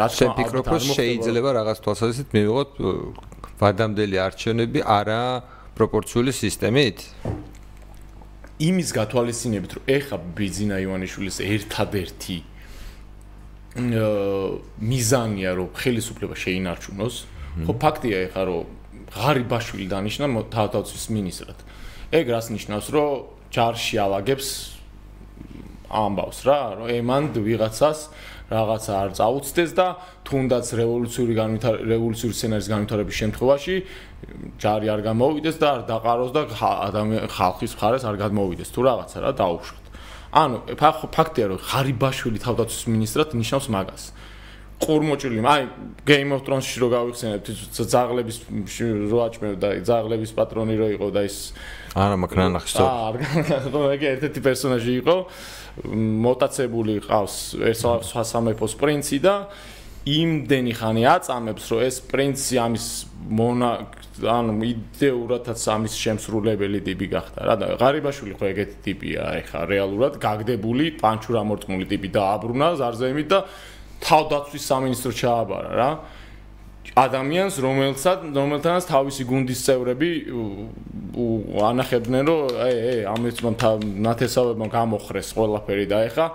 რაც შეფიქრობ, რომ შეიძლება რაღაც თვალსაზრისით მივიღოთ ვადამდელი არჩევნები არა პროპორციული სისტემით? იმის გათვალისწინებით, რომ ეხა ბიზინა ივანიშვილის ერთადერთი მიზანია, რომ ხელისუფლება შეინარჩუნოს, ხო ფაქტია ეხა, რომ ღარიბაშვილი დანიშნა თავდაცვის მინისტრად. ეგ რას ნიშნავს, რომ ჯარში ავაგებს ამბავს რა, რომ ემანდ ვიღაცას რაღაცა არ წაუწდეს და თუნდაც რევოლუციური განვითარება რევოლუციური სცენარის განვითარების შემთხვევაში ჯარი არ გამოვიდეს და არ დაყაროს და ხალხის მხარეს არ გადმოვიდეს თუ რაღაცა რა დაუშვათ. ანუ ფაქტია რომ ხარიბაშვილი თავდაცვის მინისტრად ნიშნავს მაგას. ყურმოჭილი, აი Game of Thrones-ში რო გავიხსენებთ, ძაღლების როაჭმე და ძაღლების პატრონი რო იყო და ის არა მაგრამ ნახე სწორ. აა, ეგ ერთ-ერთი პერსონაჟი იყო. მოტაცებული ყავს სხვა სამეფოს პრინცი და იმდენი ხანი აწამებს რომ ეს პრინცი ამის მონა ანუ იდეურადაც ამის შემსრულებელი ტიპი გახდა რა და ღარიბაშვილი ხო ეგეთი ტიპია ეხა რეალურად გაგდებული პანჩურამორტყმული ტიპი დააბრუნა ზარზემით და თავდაცვის სამინისტრო ჩააბარა რა ადამიანს რომელსაც რომელთანაც თავისი გუნდის წევრები ანახებდნენ რომ აი აი ამის ნათესავებმა გამოხრეს ყველაფერი და ეხა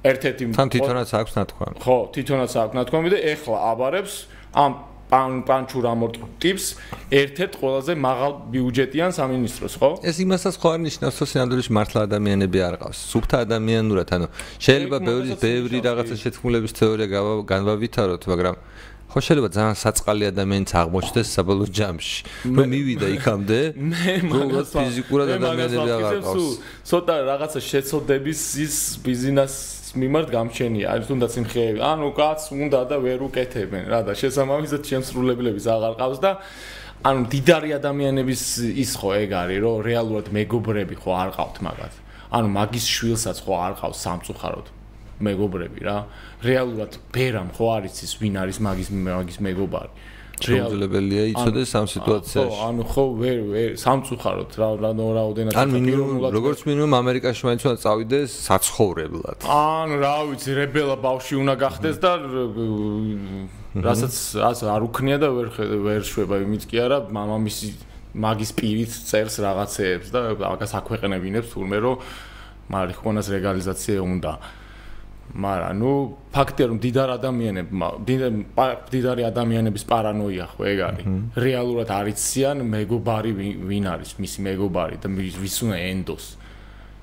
ერთ-ერთი თან თვითონაც აქვს ნათქვამი. ხო თვითონაც აქვს ნათქვამი და ეხლა აბარებს ამ პან პანჩურ ამორტ ტიპს ერთ-ერთ ყველაზე მაღალ ბიუჯეტიან სამინისტროს ხო? ეს იმასაც ხო არ ნიშნავს რომ სინამდვილეში მართლა ადამიანები არ ყავს. სუფთა ადამიანურად ანუ შეიძლება ბევრი ბევრი რაღაცა შეთქმულების თეორია განვავითაროთ მაგრამ ხო შეიძლება ძალიან საწყალი ადამიანიც აღმოჩნდეს საბოლოო ჯამში. რომ მივიდა იქამდე. მაგას ფიზიკურად ადამიანები აღარ ყავს. ცოტა რაღაცა შეცოდების ის ბიზნეს მიმართ გამჩენია. აი თუნდაც იმხეები ანუ კაც უნდა და ვერ უკეთებენ. რა და შესაბამისად შემსრულებლების აღარ ყავს და ანუ დიდარი ადამიანების ის ხო ეგ არის რომ რეალურად მეგობრები ხო არ ყავთ მაგათ. ანუ მაგის შვილსაც ხო არ ყავს სამწუხაროდ მეგობრები რა. რეალურად ბერამ ხო არის ის ვინ არის მაგის მაგის მეგობარი. რეალებელია იცოდეს ამ სიტუაციაში. ხო, ანუ ხო ვერ ვერ სამწუხაროდ რა რა რაოდენად ან მინიმუმ როგორც მინიმუმ ამერიკაში მაინც უნდა წავიდეს საცხოვრებლად. ან რა ვიცი, რებელა ბავში უნდა გახდეს და რასაც არ უქნია და ვერ ვერ შვება იმით კი არა, მამამისი მაგის პირით წერს რაღაცეებს და მაგას აქვეყნებინებს თურმე რომ მარიხუანას ლეგალიზაცია უნდა. მაგრამ ნუ ფაქტია რომ დიდარ ადამიანებმა დიდარი ადამიანების პარანოია ხო ეგ არის. რეალურად არიციან მეგობარი ვინ არის მისი მეგობარი და ვის უნდა ენდოს.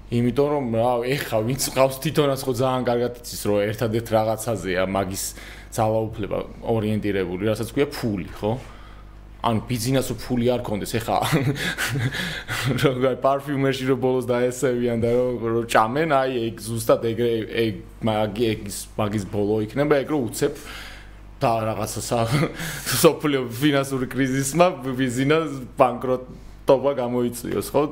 იმიტომ რომ რა ეხა ვინც ყავს თვითონაც ხო ძალიან კარგად იცის რომ ერთადერთ რაღაცაზეა მაგის ძალაუფლება ორიენტირებული რასაც ქვია ფული ხო ან ბიზნესო ფული არ კონდეს ეხა. როგორ პარფიუმერში რო ბოლოს დაესევიან და რო ჭამენ აი ეგ ზუსტად ეგრე ეგ მაგის მაგის ბოლო იქნება ეგ რო უცებ და რაღაცა სოფლიო ფინანსური კრიზისმა ბიზნეს ბანკროტობა გამოიწვიოს ხო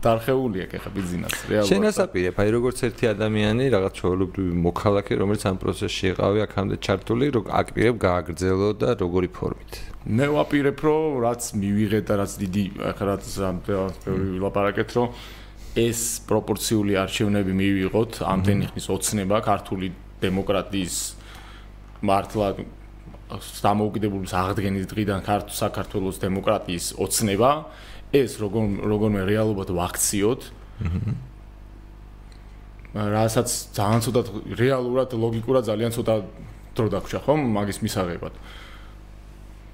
დარხეული აქ ახლა ბიზნესი რეალურად. შენასაპირებ, აი როგორც ერთი ადამიანი, რაღაც ჩვეულებრივი მოქალაქე, რომელიც ამ პროცესში იყავი აქამდე ჩართული, რო აკრიებ გააგრძელო და როგორი ფორმით. მე ვაპირებ, რომ რაც მივიღეთ და რაც დიდი ახლა რაც ბევრი ვილაპარაკეთ, რომ ეს პროპორციული არჩევნები მივიღოთ, ამდენი ხნის ოცნება ქართული დემოკრატიის მართლა სამოუკიდებლობის აღდგენის დღიდან საქართველოს დემოკრატიის ოცნება ეს როგორ როგორმე რეალობად ვაქციოთ. რასაც ძალიან ცოტა რეალურად ლოგიკურად ძალიან ცოტა დრო დაგვრჩა ხომ მაგის მისაღებად.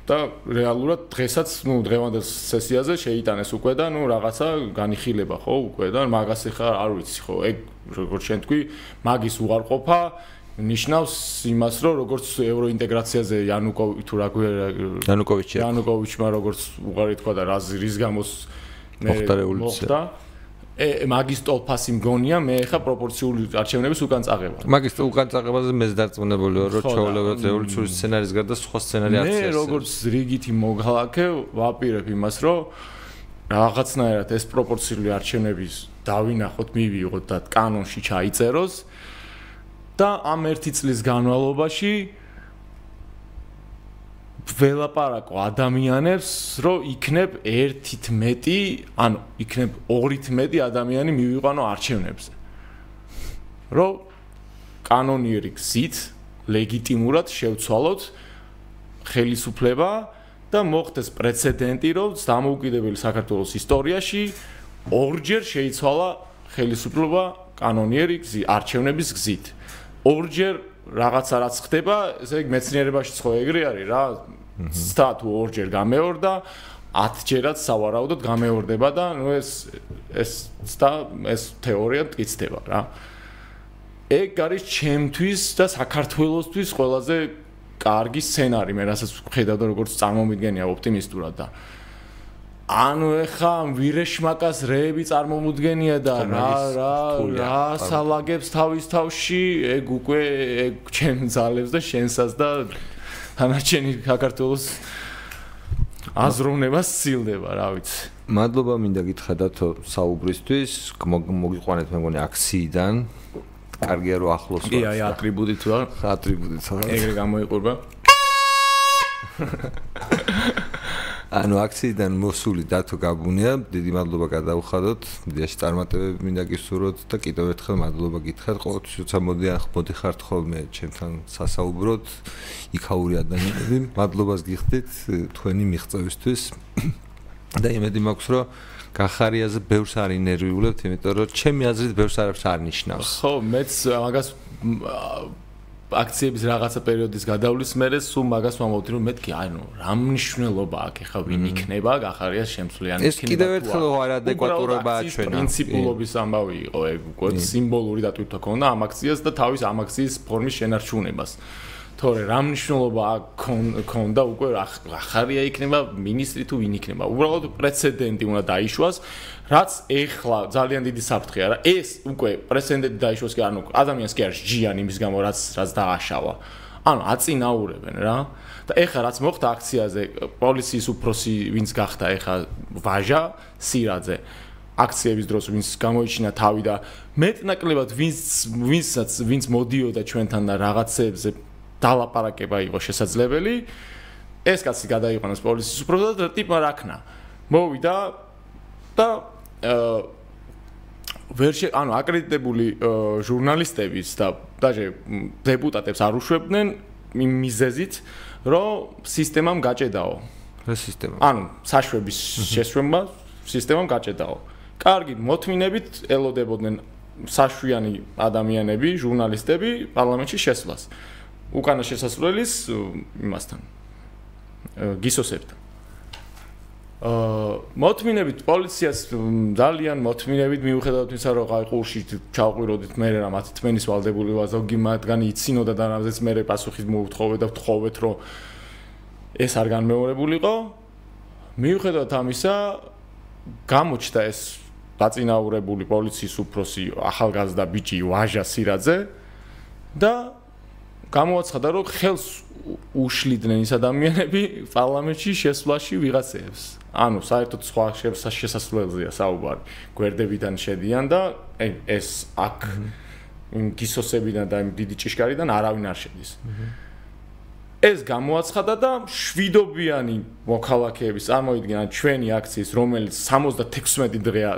და რეალურად დღესაც, ნუ დღევანდელ სესიაზე შეიტანეს უკვე და ნუ რაღაცა განიხილება ხო უკვე და მაგას ახლა არ ვიცი ხო ეგ როგორ შენ თქვი მაგის უარყოფა ნიშნავს იმას, რომ როგორც ევროინტეგრაციაზე იანუკოვი თუ რა იანუკოვიჩი იანუკოვიჩმა როგორც უყარი თქვა და რა რის გამოს მე მოხდა ე მაგის ტოლფასი მგონია მე ხა პროპორციული არჩევნების უკან წაღება. მაგის უკან წაღებაზე მე დარწმუნებული ვარ, რომ ჩაოლებად ევოლუციური სცენარის გარდა სხვა სცენარი არ არის. მე როგორც რიგითი მოღალაკე ვაპირებ იმას, რომ რაღაცნაირად ეს პროპორციული არჩევნების დავინახოთ, მივიღოთ და კანონში ჩაიწეროს და ამ ერთი წლის განმავლობაში ველაპარაკო ადამიანებს, რომ იქნებ ერთით მეტი, ანუ იქნებ ორით მეტი ადამიანი მივიყვანო არჩევნებზე. რომ კანონიერი გზით ლეგიტიმურად შევცვალოთ ხელისუფლება და მოხდეს პრეცედენტი, რომ დამოუკიდებელი საქართველოს ისტორიაში ორჯერ შეიცვალა ხელისუფლება კანონიერი გზით, არჩევნების გზით. ორჯერ რაღაცა რაც ხდება, ესე იგი მეცნიერებაში ხო ეგრე არის რა. სთა თუ ორჯერ გამეორდა, 10 ჯერაც სავარაუდოდ გამეორდება და ნუ ეს ეს სთა ეს თეორია მტკიცდება რა. ეგ არის ჩემთვის და საქართველოსთვის ყველაზე კარგი სცენარი, მე რასაც ხედავ და როგორც წარმომიდგენია ოპტიმისტურად და ანუ ეხა ვირეშმაკას რეები წარმომუდგენია და რა რა რა სალაგებს თავის თავში? ეგ უკვე ეგ ჩემ ძალებს და შენსაც და თანაჩენი საქართველოს აზროვნებას სცილდება რა ვიცი. მადლობა მინდა გითხრათ საუბრისთვის. მოგიყვანეთ მე მგონი აქციიდან. კარგია რომ ახლოს ვარ აი ატრიბუტით ვარ. ატრიბუტით ვარ ეგრე გამოიყურება ანუ აქციიდან მოსული დათო გაბუნია, დიდი მადლობა გადაუხადოთ. დიაში წარმატებები მინდა გისურვოთ და კიდევ ერთხელ მადლობა გითხრათ. ყოველთვის როცა მოდიან მოდი ხართ ხოლმე ჩემთან სასაუბროთ, იქაური ადამიანები. მადლობას გიხდით თქვენი მიღწევისთვის. და იმედი მაქვს, რომ გახარიაზე ბევრს არ ინერვიულებთ, იმიტომ რომ ჩემი აზრით ბევრს არ ნიშნავს. ხო, მეც მაგას აქციების რაღაცა პერიოდის გადავლის მერე სულ მაგას ვამბობდი რომ მეთქი ანუ რა მნიშვნელობა აქვს ახლა ვინ იქნება გახარიას შემსვლიანი იქნება ეს კიდევ ერთხელ არ ადეკვატურობაა ჩვენ პრინციპულობის ამბავი იყო ეგ უკვე სიმბოლური დატვირთვა ქონდა ამ აქციას და თავის ამ აქციის ფორმის შენარჩუნებას თორე რა მნიშვნელობა ქონდა უკვე ახარია იქნება ministri თუ ვინ იქნება? უბრალოდ პრეცედენტი უნდა დაიშვას რაც ეხლა ძალიან დიდი საფრთხეა რა ეს უკვე პრეცედენტი დაიშვას კი ანუ ადამიანს კი არის ჯიან იმის გამო რაც რაც დააშავა ანუ აწინაურებენ რა. და ეხლა რაც მოხდა აქციაზე პოლიციის უფროსი ვინც გახდა ეხლა ვაჟა სირაძე აქციების დროს ვინც გამოიჩინა თავი და მეტნაკლებად ვინც ვინცაც ვინც მოდიოდა ჩვენთან და რაღაცებზე დალაპარაკება იყო შესაძლებელი. ეს კაცი გადაიყვანოს პოლიციის უპრობოდ და ტიპმა რაკნა. მოვიდა და აა ვერ შე ანუ აკრედიტებული ჟურნალისტების და დაჟე დეპუტატებს არ უშვებდნენ მიზეზით, რომ სისტემამ გაჭედაო. რა სისტემა? ანუ საშვების შესვენება სისტემამ გაჭედაო. კარგი, მოთმინებით ელოდებოდნენ საშვიანი ადამიანები, ჟურნალისტები პარლამენტში შესვლას. უკანა შესასვლელის იმასთან. გისოსებთან. აა მოთმინებით პოლიციას ძალიან მოთმინებით მიუხედავად იმისა რომ აი ყურში ჩავყვიროდით მე რა მათი თმენის ვალდებული ვარ ზოგი მათგანი იცინოდა და რამზეც მე პასუხის მოუთხოვე და ვთხოვეთ რომ ეს არ განმეორებულიყო. მიუხედავად ამისა გამოჩნდა ეს დაწინაურებული პოლიციის უფროსი ახალგაზრდა ბიჭი ვაჟა სირაძე და გამოაცხადა რომ ხელს უშლიდნენ ის ადამიანები პარლამენტში შესვლაში ვიღაცებს. ანუ საერთოდ სხვა შესასვლელზეა საუბარი. გვერდებიდან შედიან და ეს აქ გისოსებიდან და დიდი ჭიშკარიდან არავინ არ შედის. ეს გამოაცხადა და შვიდობიანი მოქალაქეების წარმოიდგინა ჩვენი აქციის რომელიც 76 დღეა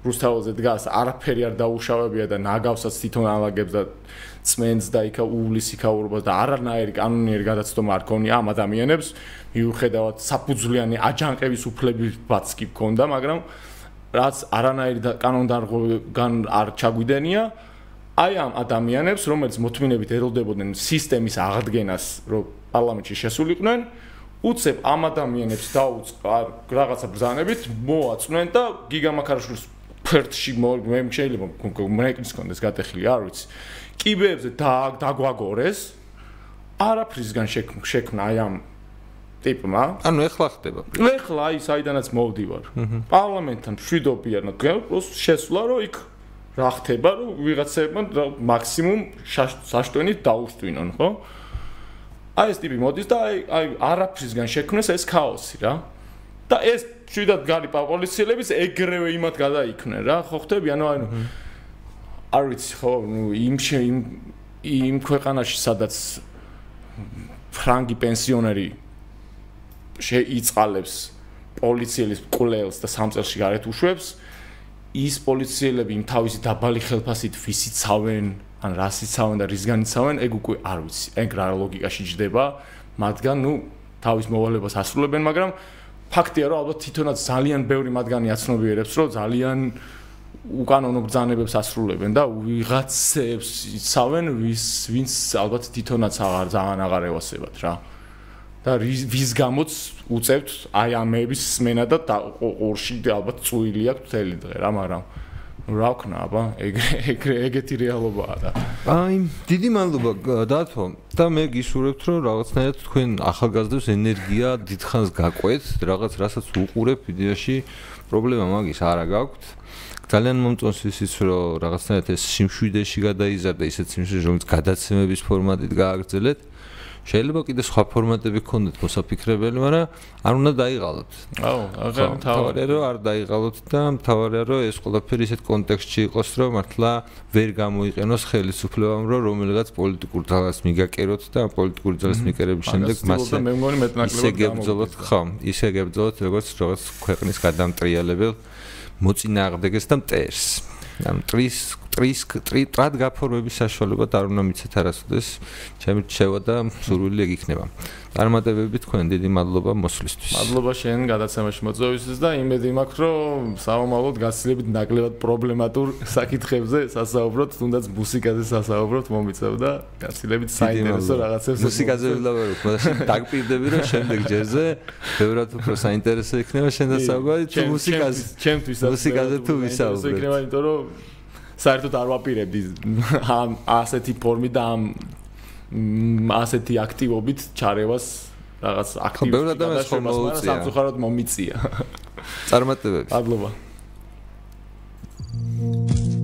რუსთაველზე დგას, არაფერი არ დაუშავებია და ნაგავსაც თვითონ ალაგებს და წმენს და იქა უვლის იქაურობას და არანაირი კანონიერი გადაცდომა არ ქონია ამ ადამიანებს. მიუხედავად საფუძვლიანი აჯანყების უფლებებიც კი ქონდა მაგრამ რაც არანაირი კანონდარღვევან არ ჩაგვიდენია აი ამ ადამიანებს რომელიც მოთმინებით ეროდებოდნენ სისტემის აღდგენას რომ პარლამენტში შესულიყვნენ უცებ ამ ადამიანებს დაუწყა რაღაცა ბრძანებით მოაწვნენ და გიგამაქარაშვილის ფერტში მე შეიძლება მეკნის კონდეს გატეხილი არ ვიცი კიბეებზე დაგვაგორეს არაფრისგან შექმნა აი ამ ტიპმა. ანუ ეხლა ხდება. ეხლა აი საიდანაც მოვდივარ. პარლამენტთან მშვიდობიანად გეპოს შესვლა რომ იქ რა ხდება რომ ვიღაცებმა მაქსიმუმ საშტვენით დაუსტვინონ, ხო? აი ეს ტიპი მოდის და აი აი არაფრისგან შექმნეს ეს ქაოსი რა. და ეს შვიდად გარი პოლიციელების ეგრევე იმათ გადაიქნენ რა. ხო ხტები ანუ აი არ ვიცი ხო, ნუ იმ იმ იმ ქვეყანაში სადაც ფრანგი პენსიონერი შეიწყალებს პოლიციელის კულელს და სამწელში გარეთ უშვებს ის პოლიციელები იმ თავისი დაბალი ხელფასით ვისიცავენ ან რასიცავენ და რისგანიცავენ ეგ უკვე არ ვიცი. ეგ რა ლოგიკაში ჯდება? მათგან ნუ თავის მოვალებას ასრულებენ მაგრამ ფაქტია რომ ალბათ თვითონაც ძალიან ბევრი მათგანი აცნობიერებს რომ ძალიან უკანონო ბრძანებებს ასრულებენ და ვიღაცებს იცავენ ვის ვინც ალბათ თვითონაც აღარ ძალიან აღარ ევასებათ რა. და ვის გამოც უწევთ აი ამების სმენა და ყურში ალბათ წვილი აქვს მთელი დღე რა მაგრამ რა ვქნა აბა? ეგრე ეგრე ეგეთი რეალობაა და. აი დიდი მადლობა დათო. და მე გისურვებთ რომ რაღაცნაირად თქვენ ახალგაზრდებს ენერგია დიდხანს გაყვეთ. რაღაც რასაც უყურებ ვიდეოში პრობლემა მაგის არა გაქვთ ძალიან მომწონს ისიც რომ რაღაცნაირად ეს სიმშვიდეში გადაიზარდა ისეთ სიმშვიდეში რომელიც გადაცემების ფორმატით გააგრძელეთ შეიძლება კიდე სხვა ფორმატები გქონდეთ მოსაფიქრებელი, მაგრამ არ უნდა დაიღალოთ. აუ, აღარ თავარია რომ არ დაიღალოთ და თავარია რომ ეს ყველაფერი ისეთ კონტექსტში იყოს, რომ მართლა ვერ გამოიყენოს ხელისუფლებამ, რომ რომელიღაც პოლიტიკურ ძალას მიგაკეროთ და პოლიტიკური ძალის მიკერების შემდეგ მასე მე მგონი მეტნაკლებად გამოგებძოლოთ, ხო, ისე გებძოლოთ როგორც როგორც ქვეყნის გადამტრიალებელ მოწინააღმდეგეს და მტერს. ან ტრის ტრის ტრად გაფორმების საშუალება არ უნდა მიცეთ არასოდეს. ჩემი შევა და სურვილი ეგ იქნება წარმატებები თქვენ დიდი მადლობა მოსვლისთვის. მადლობა შენ გადაცემაში მოწვევისთვის და იმედი მაქვს რომ საომალოდ გასილებით ნაკლებად პრობლემატურ საკითხებზე სასაუბროთ თუნდაც მუსიკაზე სასაუბროთ მომიწევ და გასილებით საინტერესო რაღაცებს მუსიკაზე ვილაპარაკო მაგრამ დაგპირდები რომ შემდეგ ჯერზე ბევრად უფრო საინტერესო იქნება შენ დასაუბრად თუ მუსიკაზე ჩემთვის მუსიკაზე თუ ვისაუბრებ იქნება იმიტომ რომ საერთოდ არ ვაპირებდი ამ ასეთი ფორმით და ამ ასეთი აქტივობით ჩარევას რაღაც აქტივ ბევრ ადამიანს ხოლმე უწია სამწუხაროდ მომიწია. წარმატებები მადლობა thank you